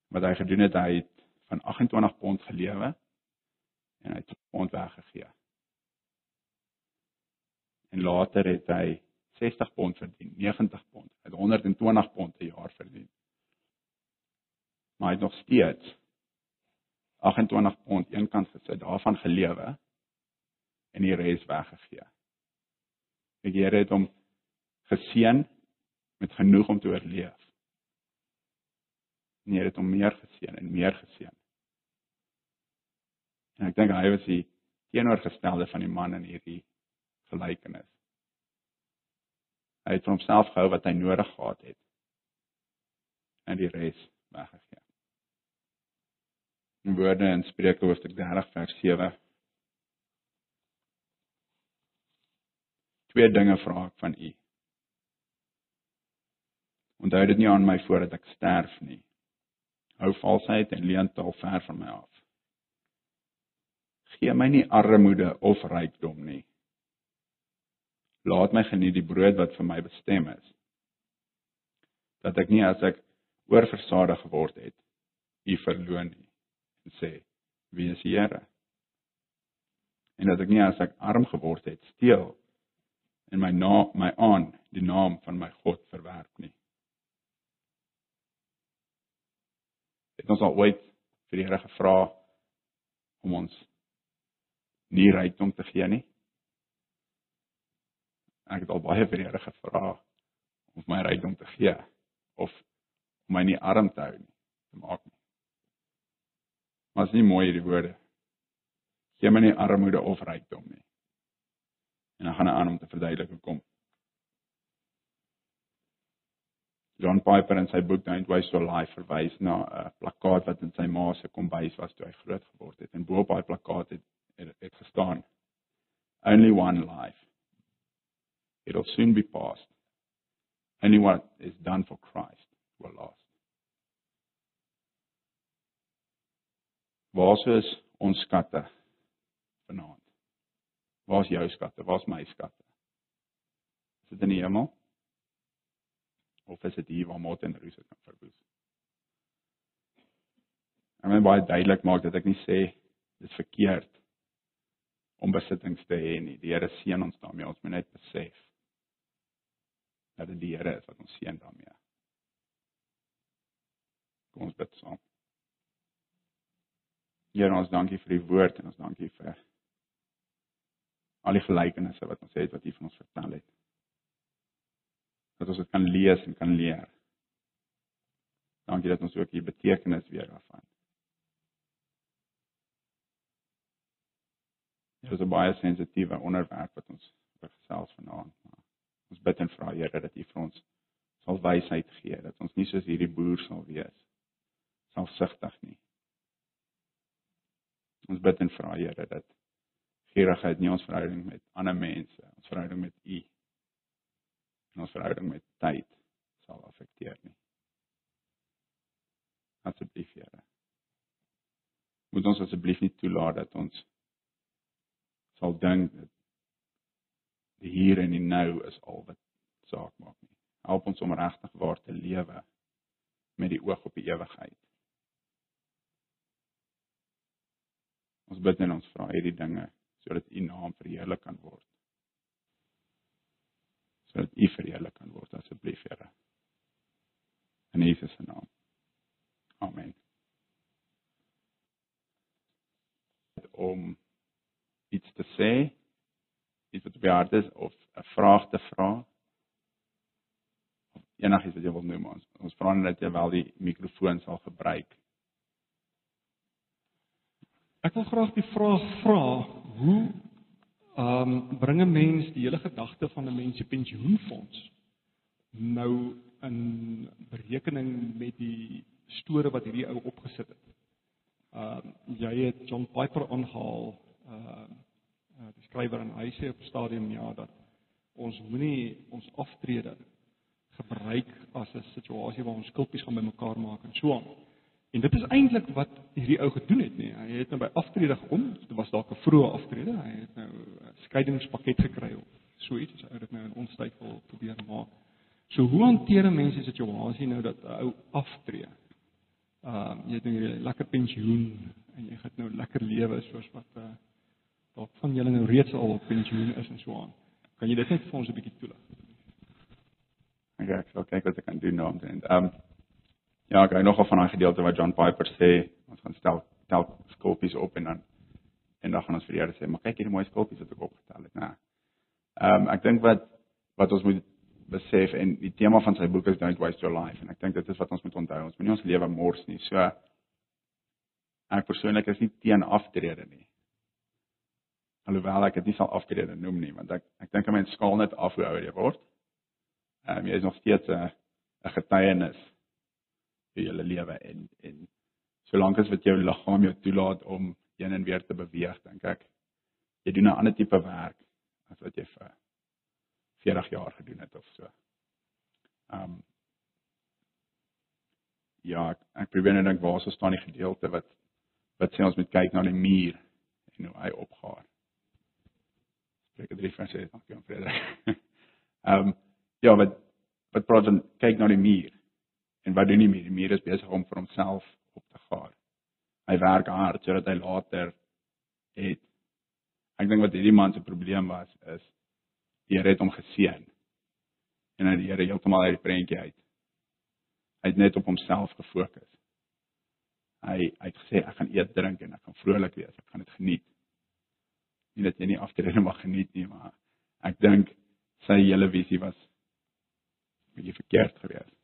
Wat hy gedoen het, hy het van 28 pond gelewe en hy het pond weggegee. En later het hy 60 pond verdien, 90 pond, hy het 120 pond per jaar verdien. Maar hy het nog steeds 28 pond eenkant gesit, daarvan gelewe en die res weggegee. Die Here het hom geseën met genoeg om te oorleef. Nee, het hom meer geseën en meer geseën. En ek dink hy was die teenoorgestelde van die man in hierdie gelykenis. Hy het vir homself gehou wat hy nodig gehad het en die res weggegee. In woorde in Spreuke hoofstuk 30 vers 7 Twee dinge vra ek van u. Onthou dit nie aan my voordat ek sterf nie. Hou valsheid en leontaal ver van my af gee my nie armoede of rykdom nie. Laat my geniet die brood wat vir my bestem is. Dat ek nie as ek oorversadig geword het, u verloon nie en sê, wie is die Here? En dat ek nie as ek arm geword het, steel en my na my aan die naam van my God verwerp nie. Het ons al ooit vir die Here gevra om ons nie rykdom te gee nie. Ek het al baie vir die Here gevra om my rykdom te gee of om my nie arm te hou nie, te maak nie. Maar is nie mooi hierdie woorde. Gee my nie armoede of rykdom nie. En dan gaan hy aan om te verduidelik hoekom. John Piper in sy boek Don't Waste Your Life verwys na 'n plakkaat wat in sy ma se kombuis was toe hy groot geword het en bo op daai plakkaat het het, het gestaan. Only one life. It'll soon be past. Only what is done for Christ will last. Waar is ons skatte vanaand? Waar is jou skatte? Waar is my skatte? Is dit in die hemel? Of is dit hier waar mot en roes kan verwoes? Ek wil baie duidelik maak dat ek nie sê dit is verkeerd om besittings te hê nie. Die Here seën ons daarmee. Ons moet net besef dat dit die Here is wat ons seën daarmee. Kom ons bid saam. Here ons dankie vir die woord en ons dankie vir al die gelykenisse wat ons het wat U van ons vertel het. Dat ons dit kan lees en kan leer. Dankie dat ons ook die betekenis weer daarvan. Dit is 'n baie sensitiewe onderwerp wat ons oor gesels vanaand. Ons bid en vra Here dat U vir ons sal wysheid gee dat ons nie soos hierdie boer sal wees selfsugtig nie. Ons bid en vra Here dat gierigheid nie ons verhouding met ander mense, ons verhouding met U en ons verhouding met tyd sal affekteer nie. Asseblief Here. Moet ons asseblief nie toelaat dat ons sal dink dat die hier en die nou is al wat saak maak nie. Help ons om regtig waar te lewe met die oog op die ewigheid. Ons bid en ons vra hierdie dinge sodat U naam verheerlik kan word. Sodat U verheerlik kan word asseblief, Here. In Jesus se naam. Amen. Om iets te sê, iets wat beaard is of 'n vraag te vra. Enigiets wat jy wil noem ons. Ons vra net dat jy wel die mikrofoon sal gebruik. Ek wil graag die vraag vra, hoe ehm um, bring 'n mens die hele gedagte van 'n mens se pensioenfonds nou in berekening met die storie wat hierdie ou opgesit het. Ehm uh, jy het John Piper aangehaal, ehm uh, die skrywer en hy sê op stadium ja dat ons moenie ons aftrede gebruik as 'n situasie waar ons skulpies gaan bymekaar maak en so aan. En dit is eintlik wat hierdie ou gedoen het nie. Hy het nou by aftrede gekom. Dit was dalk 'n vroeë aftrede. Hy het nou 'n skeiingspakket gekry of so iets hy dit nou in ons tyd wil probeer maak. So hoe hanteer 'n mens 'n situasie nou dat 'n ou aftree? Ehm uh, jy het nou hierdie lekker pensioen en jy gaan nou lekker lewe soos wat uh dalk van julle nou reeds al op pensioen is en so aan. Kan jy dit net vir ons 'n bietjie toelig? Okay, ek sal kyk wat ek kan doen nou om te end. Ehm um, Ja, ek hou nogal van daai gedeelte wat John Piper sê, ons gaan stel tel skulpies op en dan en dan gaan ons vir die Here sê, maar kyk hierdie mooi skulpies wat ek opgetel het, né? Ehm um, ek dink wat wat ons moet besef en die tema van sy boek is Don't Waste Your Life en ek dink dit is wat ons moet onthou. Ons moenie ons lewe mors nie. So ek persoonlik is nie teen aftrede nie. Alhoewel ek dit nie sal aftrede noem nie, want ek ek dink 'n mens skaal net af hoe ouer jy word. Ehm um, jy is nog steeds 'n 'n getuienis vir julle lewe en en solank as wat jou liggaam jou toelaat om heen en weer te beweeg, dink ek jy doen 'n ander tipe werk as wat jy vir 40 jaar gedoen het of so. Ehm um, Ja, ek, ek probeer net dink waar sou staan die gedeelte wat wat sê ons moet kyk na die muur en hoe hy opgaar. Spreek dit refresh het, dankie aan Frederik. *laughs* Ehm um, ja, wat wat praat dan kyk na die muur. En wat doen die muur? Die muur is besig om vir homself op te gaar. Hy werk hard sodat hy later het. Ek dink wat hierdie man se probleem was is die Here het hom geseën. En hy die Here heeltemal uit die prentjie uit. Hy het net op homself gefokus. Hy hy het gesê ek gaan eet, drink en ek gaan vrolik wees. Ek gaan dit geniet. Nie dat jy nie aftrede mag geniet nie, maar ek dink sy hele visie was bietjie verkeerd geweest.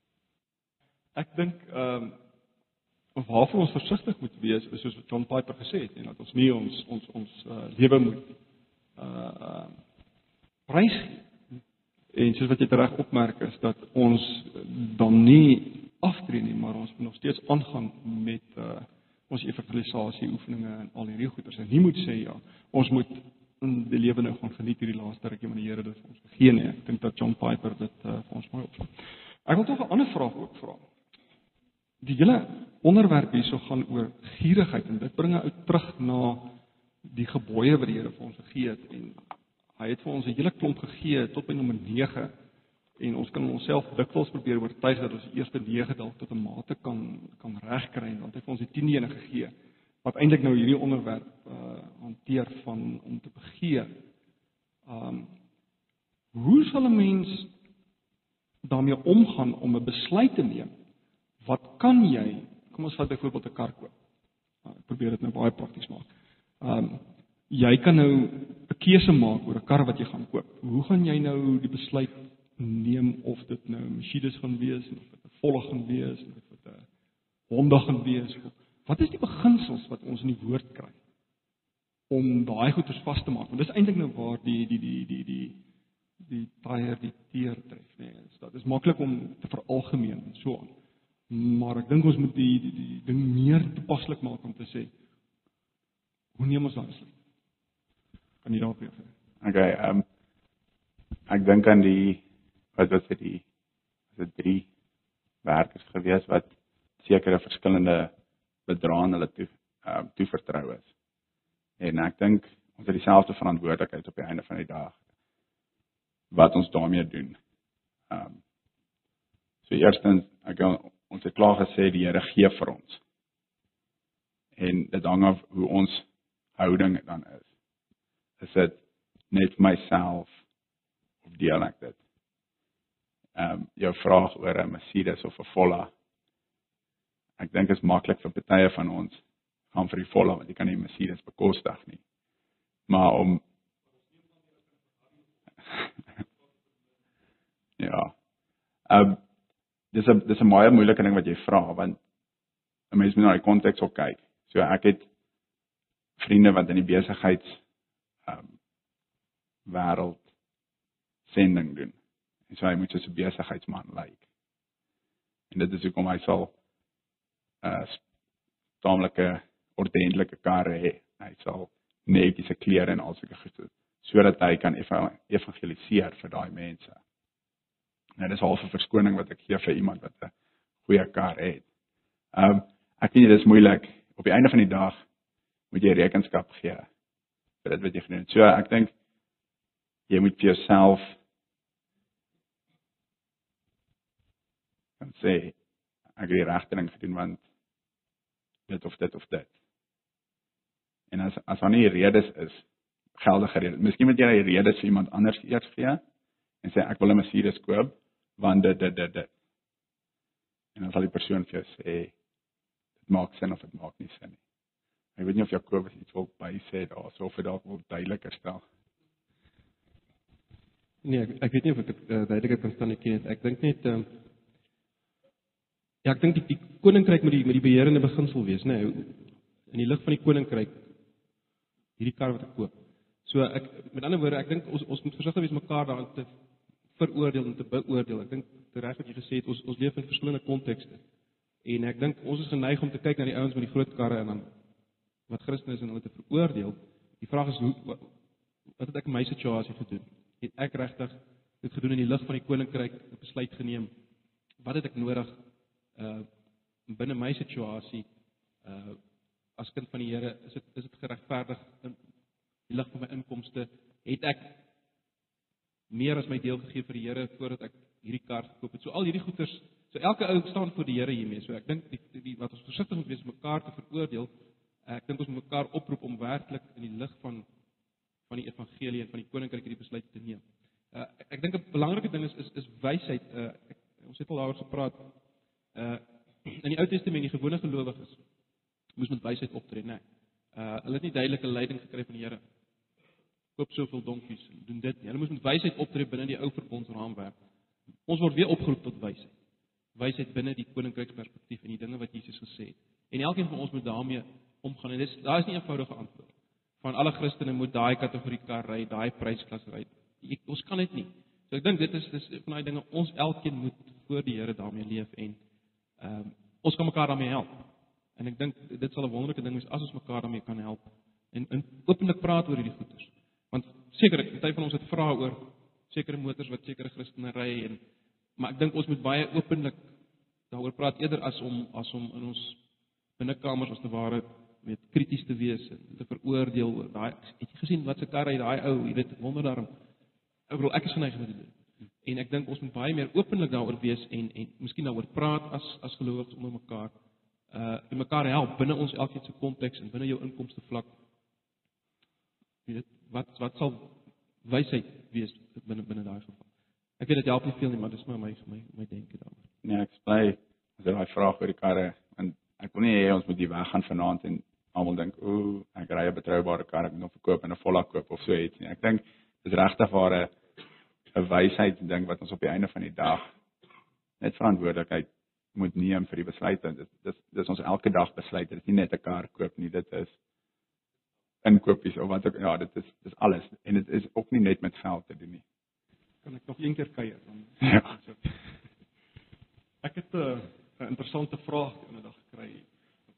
Ek dink ehm um, of waarvoor ons versigtig moet wees is soos John Piper gesê het en dat ons nie ons ons ons uh, lewe moet uh uh prys en soos wat jy reg opmerk is dat ons dan nie aftree nie maar ons moet nog steeds aangaan met uh ons evangelisasie oefeninge en al hierdie goeders. En nie moet sê ja ons moet die lewe nou gaan geniet hierdie laaste rukkie van die Here dit vir ons gegee nie. Ek dink dat John Piper dit uh, vir ons mooi opsom ek wil tog 'n ander vraag ook vra die hele onderwerp hierso gaan oor gierigheid en dit bring ou terug na die gebooie wat die Here vir ons gegee het en hy het vir ons 'n hele klomp gegee tot by nommer 9 en ons kan onsself dikwels probeer oortuig dat ons die eerste 9 dalk tot 'n mate kan kan regkry want hy het vir ons die 10de ene gegee wat eintlik nou hierdie onderwerp uh hanteer van om te begeer. Um hoe sal 'n mens daarmee omgaan om 'n besluit te neem. Wat kan jy? Kom ons vat byvoorbeeld 'n kar koop. Nou, ek probeer dit nou baie prakties maak. Ehm um, jy kan nou 'n keuse maak oor 'n kar wat jy gaan koop. Hoe gaan jy nou die besluit neem of dit nou 'n Mercedes gaan wees of 'n Volvo gaan wees of 'n Honda gaan wees? Wat is die beginsels wat ons in die woord kry om daai goeders vas te maak? Want dis eintlik nou waar die die die die die die taier die teer tref, nê. Nee, dit is maklik om te veralgemeen en so aan. Maar ek dink ons moet die die die ding meer toepaslik maak om te sê hoe neem ons dan besluit? Kan jy daarop reageer? Okay, ehm um, ek dink aan die wat wat vir die was dit drie werkers gewees wat sekere verskillende bedrae hulle toe ehm uh, toevertrou is. En ek dink ons het dieselfde verantwoordelikheid op die einde van die dag wat ons daarmee doen. Ehm um, so eerstens ek ons het klaar gesê die Here gee vir ons. En dit hang af hoe ons houding dan is. Is dit net myself of deel ek dit? Ehm um, jou vraag oor 'n Mercedes of 'n Volla. Ek dink is maklik vir baie van ons gaan vir die Volla want jy kan nie Mercedes bekostig nie. Maar om *laughs* Ja. Ehm um, dis 'n dis 'n baie moeilike ding wat jy vra want 'n mens moet na die konteks ook kyk. So ek het vriende wat in die besigheids ehm um, wêreld sending doen. En so hy moet soos 'n besigheidsman lyk. En dit is hoekom hy sal 'n uh, taamlike ordentlike kar hê. Hy sal netjies klere en al sulke goed sodat hy kan evangeliseer vir daai mense. Nou dis half 'n verskoning wat ek gee vir iemand wat 'n goeie kar het. Ehm um, ek weet dit is moeilik. Op die einde van die dag moet jy rekenskap gee vir dit wat jy gedoen het. So ek dink jy moet vir jouself kan sê ek het die regte ding gedoen want dit of dit of dit. En as as daar nie redes is geldige redes. Miskien moet jy 'n rede vir iemand anders eers gee en sê ek wil 'n Mercedes koop want dit dit dit dit. En dan sal die persoon vir jou sê dit maak sin of dit maak nie sin nie. Ek weet nie of Jakobus iets wil by sê daar so of dit dalk wil duideliker stel. Nee, ek, ek weet nie of ek dit uh, duideliker kan stel nie. Ek dink net ehm uh, Ja, ek dink die, die koninkryk moet die met die beheerende beginsel wees, nê. Nee, in die lig van die koninkryk hierdie kar wat ek koop. So ek met ander woorde, ek dink ons ons moet versigtig wees mekaar daarin te veroordeel en te beoordeel. Ek dink reg wat jy gesê het, ons ons leef in verskillende kontekste. En ek dink ons is geneig om te kyk na die ouens met die groot karre en dan wat Christen is en hulle te veroordeel. Die vraag is hoe wat, wat het ek in my situasie gedoen? Het ek regtig dit gedoen in die lig van die koninkryk 'n besluit geneem? Wat het ek nodig uh binne my situasie uh as kind van die Here, is dit is dit geregverdig in die lig van my inkomste? Het ek meer as my deel gegee vir die Here voordat ek hierdie kar gekoop het. So al hierdie goeders, so elke ou staan voor die Here hiermee. So ek dink die, die, die wat ons versigtig moet wees om mekaar te veroordeel. Ek dink ons moet mekaar oproep om werklik in die lig van van die evangelie en van die koninkryk hierdie besluit te neem. Uh, ek dink 'n belangrike ding is is is wysheid. Uh, ek, ons het al daaroor gepraat. Uh in die Ou Testament die gewone gelowiges moes met wysheid optree, né? Nee. Uh hulle het nie duidelike leiding gekry van die Here koop soveel donkies, doen dit nie. Hulle moet met wysheid optree binne die ou verbondsraamwerk. Ons word weer opgeroep tot wysheid. Wysheid binne die koninkryksperspektief en die dinge wat Jesus gesê het. En elkeen van ons moet daarmee omgaan en dis daar is nie 'n eenvoudige antwoord. Van alle Christene moet daai kategorie kar ry, daai prysklas ry. Ons kan dit nie. So ek dink dit is dis van daai dinge ons elkeen moet voor die Here daarmee leef en ehm um, ons kan mekaar daarmee help. En ek dink dit sal 'n wonderlike ding wees as ons mekaar daarmee kan help en in openlik praat oor hierdie goeders. Want seker, baie van ons het vrae oor sekere motors wat sekere Christene ry en maar ek dink ons moet baie openlik daaroor praat eerder as om as om in ons binnekamers as te ware met krities te wees en te veroordeel oor daai het jy gesien wat se kar hy daai ou, jy weet, wonder daarom. Ek bedoel ek is geneig om dit te doen. En ek dink ons moet baie meer openlik daaroor wees en en miskien daaroor praat as as gelowiges onder mekaar. Uh en mekaar help binne ons elkeen se konteks en binne jou inkomste vlak. Jy weet, wat wat sal wysheid wees binne binne daai geval. Ek weet dit help nie veel nie, maar dis maar my my my denke daaroor. Nee, ek bly as jy daai vraag oor die karre en ek wil nie hê ons moet hier weggaan vanaand en almal dink, ooh, ek ry 'n betroubare kar, ek moet hom verkoop en 'n volle koop of so iets nie. Ek dink dis regtig waar 'n 'n wysheid ding wat ons op die einde van die dag net verantwoordelikheid moet neem vir die besluite. Dit dis dis ons elke dag besluit. Dit is nie net 'n kar koop nie, dit is inkopies of wat ook ja, dit is dis alles en dit is ook nie net met geld te doen nie. Kan ek nog een keer kuier dan? Ja. Ek het 'n 'n interessante vraag die ander dag gekry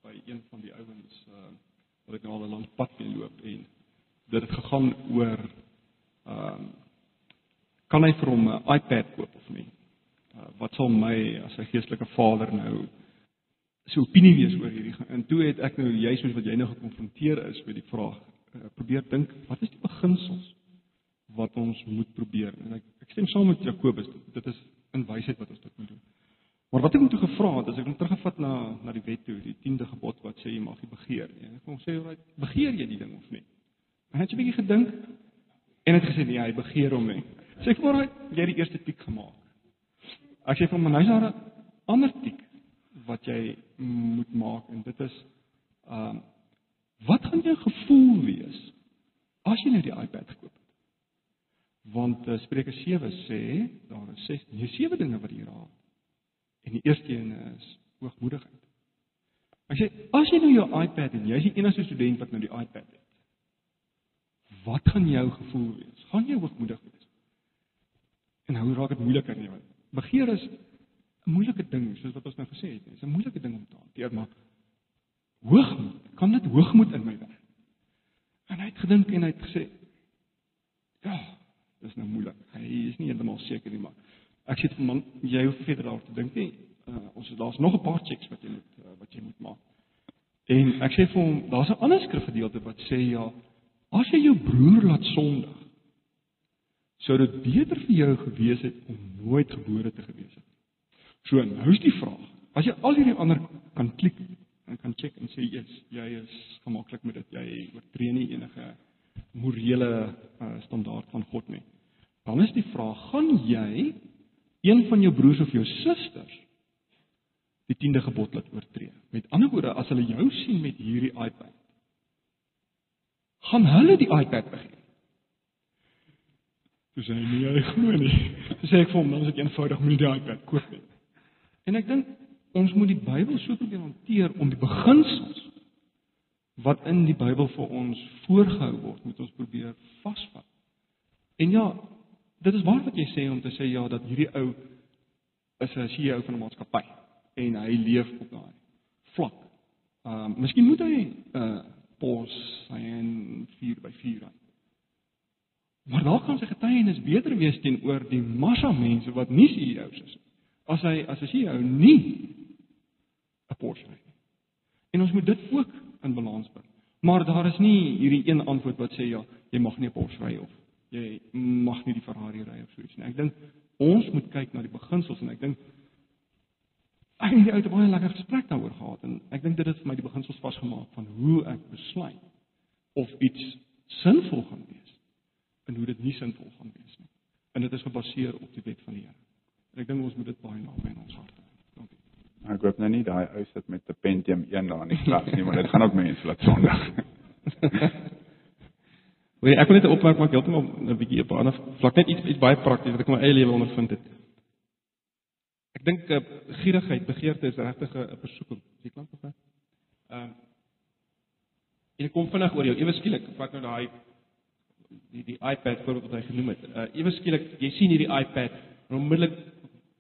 by een van die ouens uh wat ek nou al 'n lang pad mee loop en dit het gegaan oor ehm um, kan hy vir hom 'n iPad koop of nie? Uh, wat sal my as 'n geestelike vader nou sy opinie wees oor hierdie en toe het ek nou juist soos wat jy nou gekonfronteer is met die vraag uh, probeer dink wat is die beginsels wat ons moet probeer? En ek ek stem saam met Jakobus dit is in wysheid wat ons dit moet doen. Maar wat ek hom toe gevra het as ek hom teruggevat na na die wet toe die 10de gebod wat sê jy mag nie begeer nie. Ek hom sê alraai begeer jy die ding of nie? En het jy 'n bietjie gedink en het gesê nee hy begeer hom nie. Sê ek maar jy het die eerste tik gemaak. Ek sê vir hom, "Nou is daar 'n jy moet maak en dit is ehm um, wat gaan jou gevoel wees as jy nou die iPad het?" Want uh, Spreuke 7 sê daar is ses nee sewe dinge wat hier raak. En die eerste een is hoogmoedigheid. Ek sê as jy nou jou iPad het, jy's die enigste student wat nou die iPad het. Wat gaan jou gevoel wees? Gaan jy hoogmoedig wees? En hoe raak dit moeiliker nie? Want begeer is 'n moeilike ding, soos wat ons nou gesê het. Dit is 'n moeilike ding om te hanteer, maar hoogmoed, kan dit hoogmoed in my werk? En hy het gedink en hy het gesê, ja, dis nou moeilik. Hy is nie heeltemal seker nie, maar ek sê man, jy hoef verder daaroor te dink nie. Uh, ons daar's nog 'n paar checks wat jy moet uh, wat jy moet maak. En ek sê vir hom, daar's 'n ander skrifgedeelte wat sê ja, as jy jou broer laat sondig, sou dit beter vir jou gewees het om nooit gebore te gewees het. So nou is die vraag, as jy al hierdie ander kan klik en kan check en sê jy's jy is gemaklik met dit, jy oortree nie enige morele uh, standaard van God nie. Dan is die vraag, gaan jy een van jou broers of jou susters die 10de gebod laat oortree? Met ander woorde, as hulle jou sien met hierdie iPad, gaan hulle die iPad. Toe sê hy nee, hy glo nie. Toe sê ek vir hom, dan is dit eenvoudig, moenie die iPad koop nie. En ek dink ons moet die Bybel so probeer hanteer om die beginsels wat in die Bybel vir ons voorgehou word, moet ons probeer vasvat. En ja, dit is waar wat jy sê om te sê ja dat hierdie ou is 'n CEO van 'n maatskappy en hy leef op daai vlak. Ehm uh, miskien moet hy 'n uh, pos en 4 by 4 aan. Maar dalk kan sy getuienis beter wees teenoor die massa mense wat nie CEO's is nie. As hy as 'n CEO nie 'n. En ons moet dit ook in balans bring. Maar daar is nie hierdie een antwoord wat sê ja, jy mag nie 'n Porsche ry of jy mag nie die Ferrari ry of so iets nie. Ek dink ons moet kyk na die beginsels en ek dink ek het uit 'n baie lekker gesprek daaroor gehad en ek dink dit het vir my die beginsels vasgemaak van hoe ek besluit of iets sinvol gaan wees en hoe dit nie sinvol gaan wees nie. En dit is gebaseer op die wet van die Here. En ek dink ons moet dit baie naby in ons harte. Ek hoop nou nie daai ou sit met 'n Pentium 1 daar in die klas nie, maar dit gaan ook mense laat sondig. *laughs* Wil ek wil net 'n opmerking maak heeltemal 'n bietjie op 'n ander vlak net iets iets baie prakties wat ek in my eie lewe ondervind het. Ek dink uh, gierigheid, begeerte is regtig 'n versoeking. Is dit klink of? Ehm uh, En kom vinnig oor jou. Ewe skielik, vat nou daai die die iPad voorbeeld wat hy genoem het. Uh ewe skielik, jy sien hierdie iPad en onmiddellik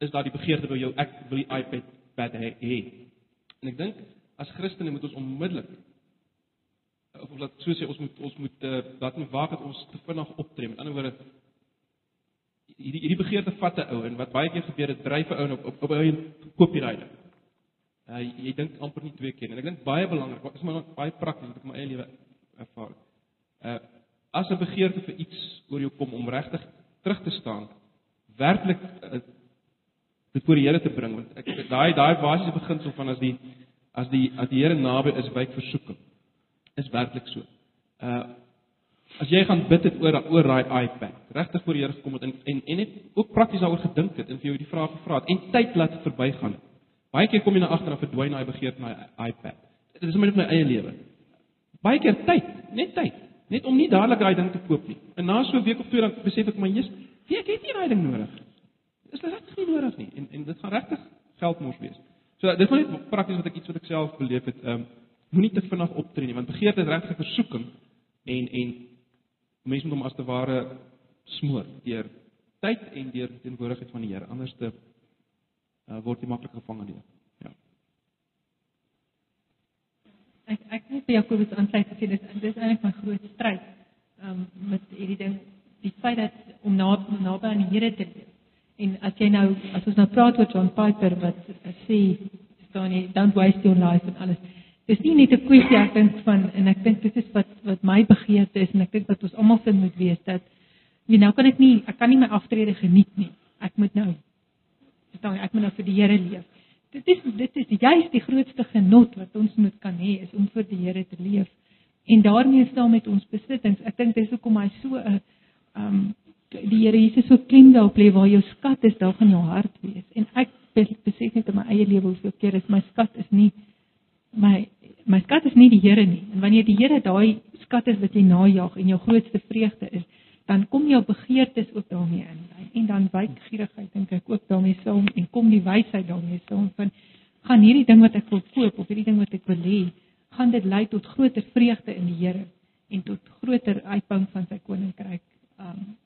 is daar die begeerte by jou ek wil die iPad pad hê. En ek dink as Christene moet ons onmiddellik of laat so sê ons moet ons moet uh, laat nie waak dat ons te vinnig optree. Met ander woorde hierdie hierdie begeerte vat 'n ou en wat baie keer gebeur dit dryf 'n ou op op op 'n koop hier ry. Uh, jy dink amper nie twee keer en ek dink baie belangrik, is maar baie prakties wat ek my eie lewe ervaar. Uh as 'n begeerte vir iets oor jou kom om regtig terug te staan, werklik uh, dit voor die Here te bring want ek daai daai basiese beginsel van as die as die as die Here naby is wyk versoeking is werklik so. Uh as jy gaan bid het oor oor daai iPad, regtig voor die Here gekom het en en en net ook prakties daaroor gedink het en vir jou die vraag gevra het en tyd laat verbygaan. Baie keer kom jy na agter en verdwyn daai begeerte na iPad. Dit is my net my eie lewe. Baie keer tyd, net tyd, net om nie dadelik daai ding te koop nie. En na so 'n week of twee dan besef ek my, "Jesus, ek het nie daai ding nodig." Dis regtig nie nodig nie en en dit gaan regtig geld mors wees. So dis maar net prakties wat ek iets wat ek self beleef het. Ehm um, moenie te vinnig optree nie want begeerte is regtig 'n versoeking en en mense moet hom as te ware smoor deur tyd en deur die teenwoordigheid van die Here. Anders te uh, word jy maklik gevang dit. Ja. Ek ek net by Jakobus aansluit sê dis dis eintlik my groot stryd um, met hierdie ding die feit dat om na naby aan die Here te leef. En as jy nou as ons nou praat oor John Piper wat sê staan jy don't waste your life en alles. Dis nie net 'n kwessie ek dink van en ek dink dit is wat wat my begeerte is en ek dink wat ons almal vind moet wees dat jy nou kan ek nie ek kan nie my aftrede geniet nie. Ek moet nou staan ek moet nou vir die Here leef dit is dit is juist die grootste genot wat ons moet kan hê is om vir die Here te leef. En daarmee staan met ons besittings. Ek dink dis hoekom hy so 'n um die Here Jesus so klem daarop lê waar jou skat is, daar gaan jou hart wees. En ek besef net in my eie lewe hoeveel keer is my skat is nie my my skat is nie die Here nie. En wanneer die Here daai skat is wat jy najag en jou grootste vreugde is, dan kom jou begeertes ook daarmee in en dan wyk gierigheid dink ek ook daarmee saam en kom die wysheid daarmee saam van gaan hierdie ding wat ek wil koop of hierdie ding wat ek wil hê gaan dit lei tot groter vreugde in die Here en tot groter uitbou van sy koninkryk um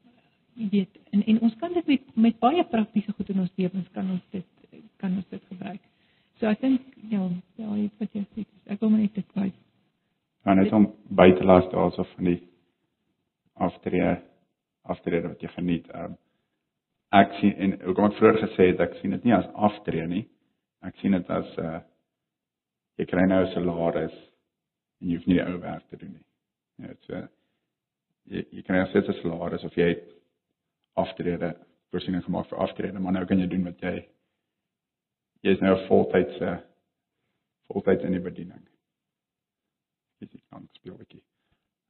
jy weet en en ons kan dit met met baie praktiese goed in ons lewens kan ons dit kan ons dit gebruik so ek dink ja ja wat jy sê ek kom net dit kwyt Ja, net om by te laat daarso van die aftrede aftrede wat jy geniet. Um, ek sien en hoekom ek vroeër gesê het ek sien dit nie as aftrede nie. Ek sien dit as 'n uh, jy kry nou 'n salaris en jy hoef nie die ou werk te doen nie. Ja, so jy jy kry net 'n salaris of jy aftrede voorsiening gemaak vir aftrede, maar nou kan jy doen wat jy jy is nou voltydse voltyds in die bediening. Dis ek kan speel 'n bietjie.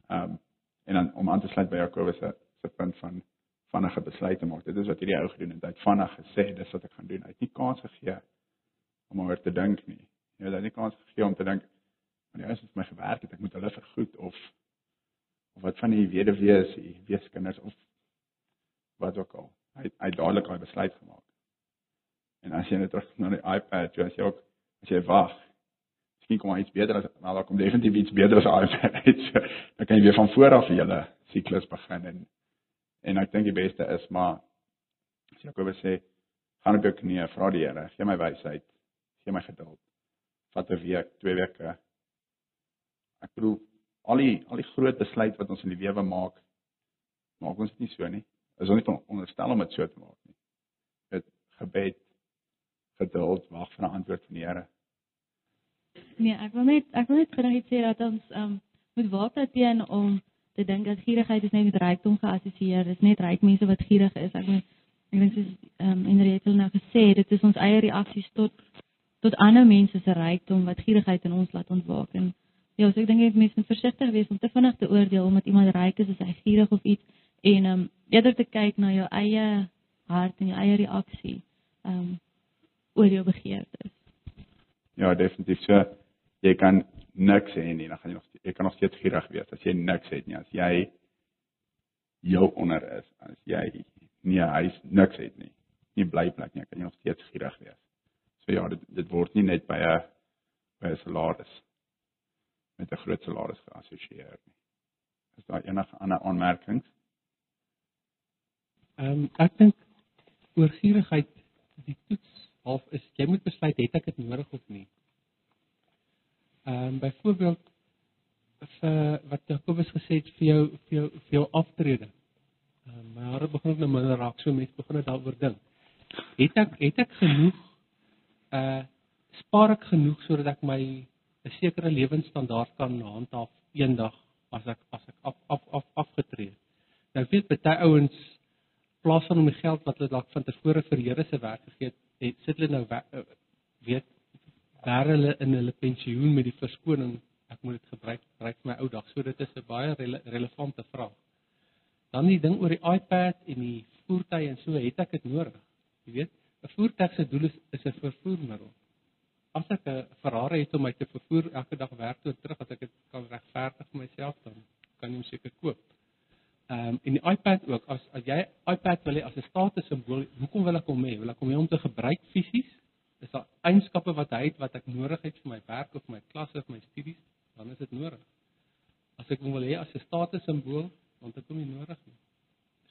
Ehm en dan om aan te sluit by Jakobus se se punt van vinnige besluite maak. Dit is wat hierdie ou gedoen het. Hy het vinnig gesê dis wat ek gaan doen. Hy het nie kans gegee om oor te dink nie. Hy het nie kans gegee om te dink want ou het my gewerk het, ek moet hulle vergoed of of wat van die weduwees, die weeskinders of wat ook al. Hy hy dadelik daai besluit gemaak. En as jy net terug na die iPad, jy as jy ook as jy wag, miskien kom iets beter as nou daar kom definitief iets beter as iPad. dan kan jy weer van voor af julle siklus begin en En ek dink die beste is maar as Jakobus sê, gaan op jou knieë, vra die Here, gee my wysheid, gee my geduld. Vat 'n week, twee weke. Ek bedoel al die al die groot besluit wat ons in die lewe maak, maak ons dit nie so nie. Is ons nie onderstel om dit so te maak nie. Dit gebed, geduld, wag vir 'n antwoord van die Here. Nee, ek wil net ek wil net graag sê dat ons um, moet waak teen om te dink dat gierigheid is net met rykdom geassosieer. Dis net ryk mense wat gierig is. Ek meen ek dink soos ehm um, Henry het nou gesê, dit is ons eie reaksies tot tot ander mense se rykdom wat gierigheid in ons laat ontwaak. En ja, so ek dink jy mense moet versigtig wees om te vinnig te oordeel omdat iemand ryk is as hy gierig of iets en ehm um, eerder te kyk na jou eie hart en jou eie reaksie ehm um, oor jou begeertes. Ja, definitief. So, jy kan niks hê nie, dan gaan jy nog jy kan nog steeds gierig wees as jy niks het nie. As jy jou onder is, as jy nie huis niks het nie, nie blyplek nie, kan jy nog steeds gierig wees. So ja, dit dit word nie net by 'n by 'n salaris met 'n groot salaris geassosieer nie. Is daar enige ander aanmerkings? Ehm um, ek dink oor gierigheid die toets half is jy moet besluit het ek dit nodig of nie. Ehm um, byvoorbeeld vir wat Jakobus gesê het vir jou vir jou vir jou aftrede. Ehm um, my hare begin nou minder raak so mense begin daaroor dink. Het ek het ek genoeg uh spaar ek genoeg sodat ek my 'n sekere lewensstandaard kan handhaaf eendag as ek as ek af af af afgetree. Nou weet baie ouens plaas van om die geld wat hulle dalk van tevore vir Here se werk gegee het, sit hulle nou weet bær hulle in hulle pensioen met die verskoning ek moet dit gebruik gebruik vir my ou dag. So dit is 'n baie rele, relevante vraag. Dan die ding oor die iPad en die voertuie en so, het ek dit nodig? Jy weet, 'n voertuig se doel is is 'n vervoermiddel. As ek 'n Ferrari het om my te vervoer elke dag werk toe terug, as ek dit kan regverdig vir myself dan kan jy hom seker koop. Ehm um, en die iPad ook, as as jy iPad wil hê as 'n status simbool, hoekom wil ek hom hê? Wil ek hom hê om te gebruik fisies? Is daar eienskappe wat hy het wat ek nodig het vir my werk of my klas of my studies? Dan is dit nodig. As ek hom wil hê as 'n status simbool, want dit kom nie nodig nie.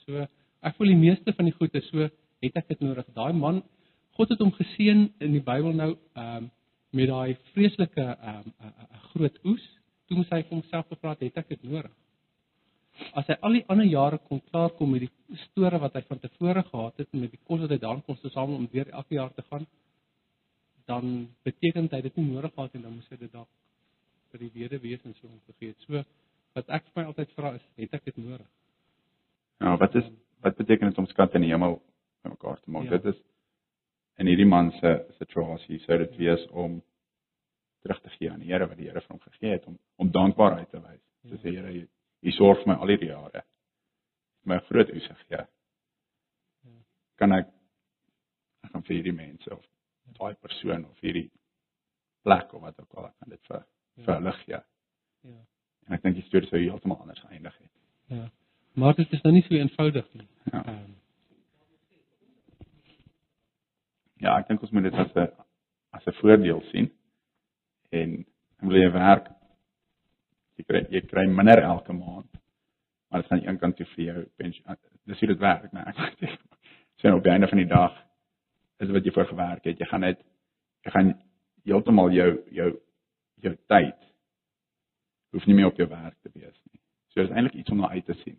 So ek voel die meeste van die goede so het ek dit nodig. Daai man God het hom geseën in die Bybel nou ehm um, met daai vreeslike ehm um, 'n groot oes. Toe moes hy vir homself gevra het, het ek dit nodig? As hy al die ander jare kon klaarkom met die store wat hy van tevore gehad het en met die kos wat hy dan kon versamel om weer elke jaar te gaan, dan beteken dit hy dit nie nodig gehad en dan moes hy dit dalk vir die wede wees en so omgegee het. So wat ek vir my altyd vra is, het ek dit nodig? Ja, wat is wat beteken dit om skat in die hemel bymekaar te maak? Ja. Dit is in hierdie man se situasie sou dit wees om terug te gee aan die Here wat die Here vir hom gegee het om om dankbaarheid te wys. Ja. Te sê Here, U- U sorg vir my al hierdie jare. My groot oes gegee. Ja. Kan ek ek gaan vir hierdie mense of daai persoon of hierdie plek of wat ook al ek kan dit vir vir hulle gee. Ja. En ek dink die storie sou heeltemal anders geëindig het. Ja. Maar dit is nou nie so eenvoudig nie. Ja. Ehm Ja, ek dink ons moet dit as 'n as 'n voordeel sien. En wil jy werk kry jy kry minder elke maand. Maar dit gaan een kant toe vir jou pensioen. Dis hoe dit werk, nee. Ek sê op die einde van die dag is wat jy voor gewerk het. Jy gaan net jy gaan heeltemal jou jou jou tyd hoef nie meer op jou werk te wees nie. So dis eintlik iets om na uit te sien.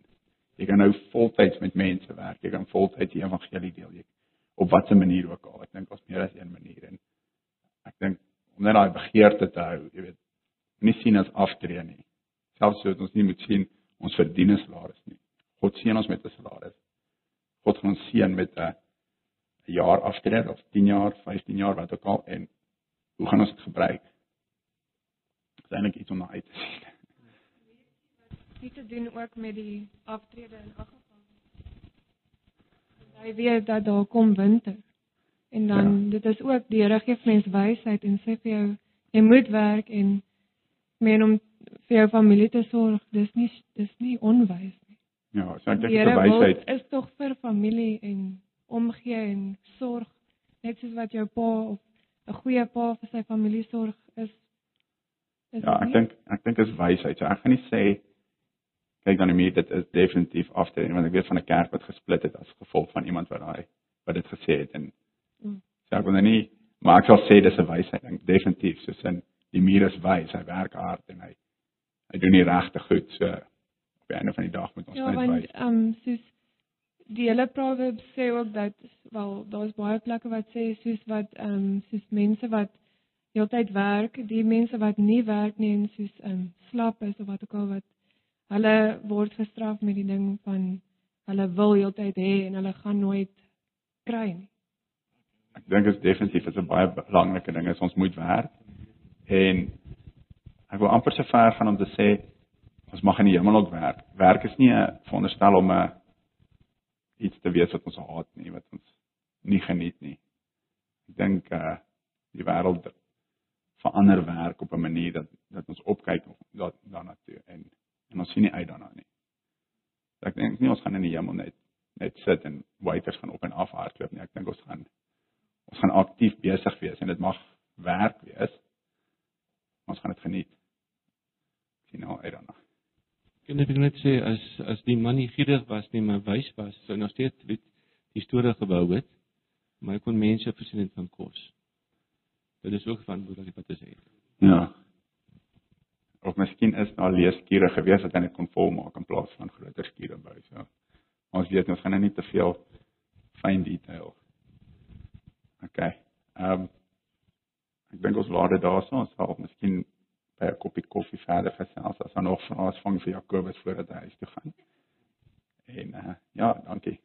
Jy kan nou voltyds met mense werk. Jy kan voltyds die evangelie deel. Jy op watter manier ook al. Ek dink ons meer as een manier en ek dink om net daai begeerte te hou, jy weet, nie sien as aftree nie. Selfs so dat ons nie moet sien ons verdien 'n salaris nie. God seën ons met 'n salaris. God gaan ons seën met 'n 'n jaar aftree of 10 jaar, 15 jaar wat ook al en hoe gaan ons dit gebruik? Dit is eintlik iets om na uit te sien. iets te doen ook met die aftrede in geval. Hy weet dat daar kom winter. En dan ja. dit is ook die Here gee vir mens wysheid en sê vir jou jy moet werk en meen om vir jou familie te sorg. Dis nie dis nie onwys nie. Ja, so ek dink dit is 'n wysheid. is tog vir familie en omgee en sorg net soos wat jou pa of 'n goeie pa vir sy familie sorg is. is Ja, dit ek dink ek dink is wysheid. So ek gaan nie sê kyk dan nie dit is definitief aftree want ek weet van 'n kerk wat gesplit het as gevolg van iemand wat daai wat dit gesê het en Mm. so ek wil nou nie maar ek sal sê dis 'n wysheid ding definitief soos in die muur is wys, hy werk hard en hy hy doen die regte goed. So op die einde van die dag moet ons Ja, net want wys. ehm um, soos die hele proverb sê ook dat wel daar's baie plekke wat sê soos wat ehm um, soos mense wat heeltyd werk, die mense wat nie werk nie en soos ehm um, slap is of wat ook al wat hulle word gestraf met die ding van hulle wil heeltyd hê en hulle gaan nooit kry nie. Ek dink dit is definitief is 'n baie belangrike ding is ons moet werk. En ek wil amper so ver gaan om te sê ons mag in die hemel ook werk. Werk is nie 'n veronderstel om 'n iets te wees wat ons haat nie, wat ons nie geniet nie. Ek dink uh die wêreld verander werk op 'n manier dat dat ons opkyk dat daarna toe en en ons sien nie uit daarna nie. Ek dink nie ons gaan in die hemel net net sit en waiters gaan op en af hardloop nie. Ek dink ons gaan ons gaan aktief besig wees en dit mag werk wees. Ons gaan dit geniet. Ek sien nou uit daarna. Kan ek net sê as as die man nie gierig was nie, maar wys was, sou nog steeds weet die storie gebou het, maar hy kon mense voorsien van kos. Dit is ook verantwoordelik wat hy sê. Ja. Of miskien is daar leeskiere gewees wat hy net kon volmaak in plaas van groter skiere bou. So ons weet ons gaan nou nie te veel fyn detail. OK. Ehm um, ek dink ons laat dit daarso. Ons sal miskien by 'n koppie koffie verder gesels as daar nog vrae is van vir Jakobus voordat hy huis toe gaan. En uh, ja, dankie.